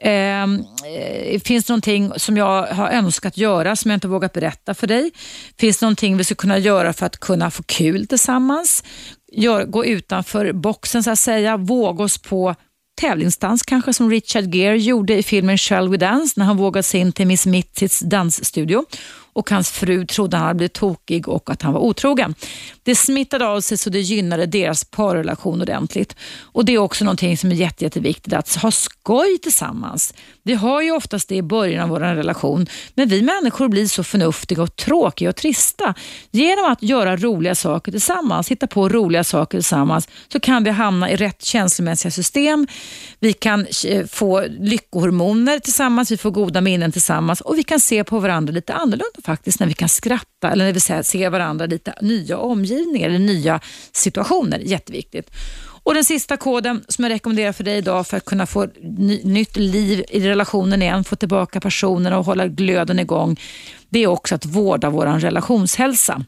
Ehm, eh, finns det någonting som jag har önskat göra som jag inte vågat berätta för dig? Finns det någonting vi skulle kunna göra för att kunna få kul tillsammans? Gör, gå utanför boxen så att säga, våga oss på tävlingsdans kanske som Richard Gere gjorde i filmen Shall We Dance när han vågade sig in till Miss Mittits dansstudio och hans fru trodde han hade blivit tokig och att han var otrogen. Det smittade av sig så det gynnade deras parrelation ordentligt. Och Det är också någonting som är jätte, jätteviktigt, att ha skoj tillsammans. Vi har ju oftast det i början av vår relation, men vi människor blir så förnuftiga och tråkiga och trista. Genom att göra roliga saker tillsammans, hitta på roliga saker tillsammans, så kan vi hamna i rätt känslomässiga system. Vi kan eh, få lyckohormoner tillsammans, vi får goda minnen tillsammans och vi kan se på varandra lite annorlunda faktiskt när vi kan skratta eller när vi ser varandra lite nya omgivningar eller nya situationer. Jätteviktigt. Och Den sista koden som jag rekommenderar för dig idag för att kunna få nytt liv i relationen igen, få tillbaka personerna och hålla glöden igång, det är också att vårda vår relationshälsa.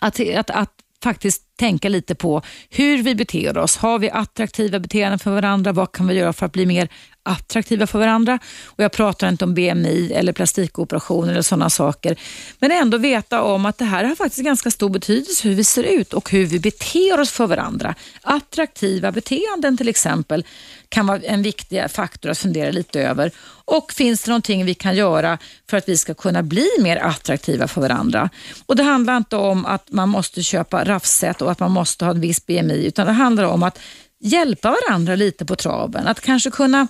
Att, att, att faktiskt tänka lite på hur vi beter oss. Har vi attraktiva beteenden för varandra? Vad kan vi göra för att bli mer attraktiva för varandra? Och Jag pratar inte om BMI eller plastikoperationer eller sådana saker. Men ändå veta om att det här har faktiskt ganska stor betydelse hur vi ser ut och hur vi beter oss för varandra. Attraktiva beteenden till exempel kan vara en viktig faktor att fundera lite över. Och finns det någonting vi kan göra för att vi ska kunna bli mer attraktiva för varandra? Och Det handlar inte om att man måste köpa raffset och att man måste ha en viss BMI, utan det handlar om att hjälpa varandra lite på traven. Att kanske kunna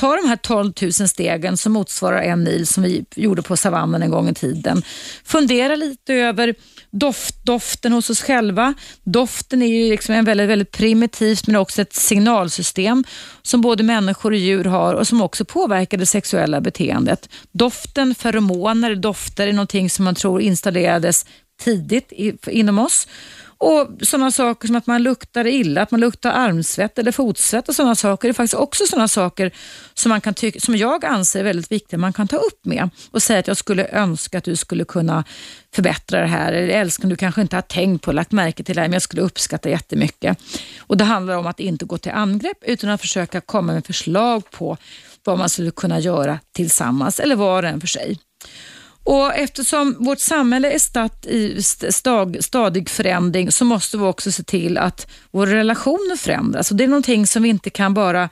ta de här 12 000 stegen som motsvarar en mil som vi gjorde på savannen en gång i tiden. Fundera lite över doft, doften hos oss själva. Doften är ju liksom en väldigt, väldigt primitivt men också ett signalsystem som både människor och djur har och som också påverkar det sexuella beteendet. Doften, feromoner, dofter är någonting som man tror installerades tidigt inom oss och sådana saker som att man luktar illa, att man luktar armsvett eller fotsvett och sådana saker Det är faktiskt också sådana saker som, man kan tycka, som jag anser är väldigt viktiga man kan ta upp med och säga att jag skulle önska att du skulle kunna förbättra det här. Eller älskling, du kanske inte har tänkt på lagt märke till det här, men jag skulle uppskatta jättemycket. Och Det handlar om att inte gå till angrepp utan att försöka komma med förslag på vad man skulle kunna göra tillsammans eller var och en för sig. Och Eftersom vårt samhälle är statt i stag, stadig förändring så måste vi också se till att våra relationer förändras. Och Det är någonting som vi inte kan bara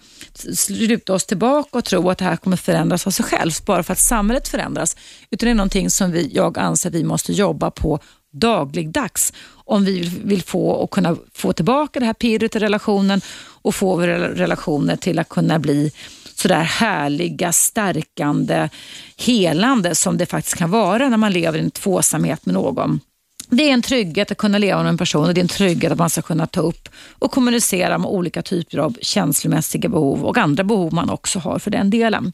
sluta oss tillbaka och tro att det här kommer förändras av sig självt bara för att samhället förändras. Utan det är någonting som vi, jag anser vi måste jobba på dagligdags om vi vill få och kunna få tillbaka det här pirret i relationen och få våra relationer till att kunna bli sådär härliga, stärkande, helande som det faktiskt kan vara när man lever i en tvåsamhet med någon. Det är en trygghet att kunna leva med en person och det är en trygghet att man ska kunna ta upp och kommunicera med olika typer av känslomässiga behov och andra behov man också har för den delen.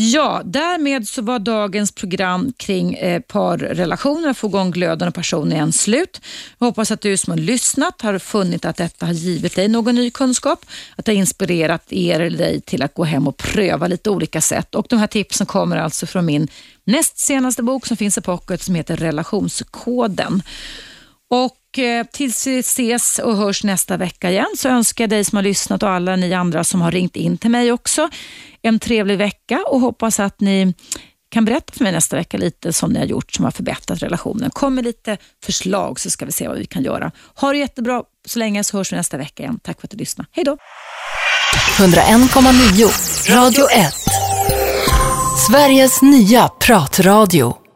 Ja, därmed så var dagens program kring eh, parrelationer, få igång glöden och passionen igen slut. Jag hoppas att du som har lyssnat har funnit att detta har givit dig någon ny kunskap, att det har inspirerat er eller dig till att gå hem och pröva lite olika sätt. Och De här tipsen kommer alltså från min näst senaste bok som finns i pocket som heter Relationskoden. Och eh, tills vi ses och hörs nästa vecka igen så önskar jag dig som har lyssnat och alla ni andra som har ringt in till mig också en trevlig vecka och hoppas att ni kan berätta för mig nästa vecka lite som ni har gjort som har förbättrat relationen. Kom med lite förslag så ska vi se vad vi kan göra. Ha det jättebra så länge så hörs vi nästa vecka igen. Tack för att du lyssnade. Hej då! 101,9 Radio 1 Sveriges nya pratradio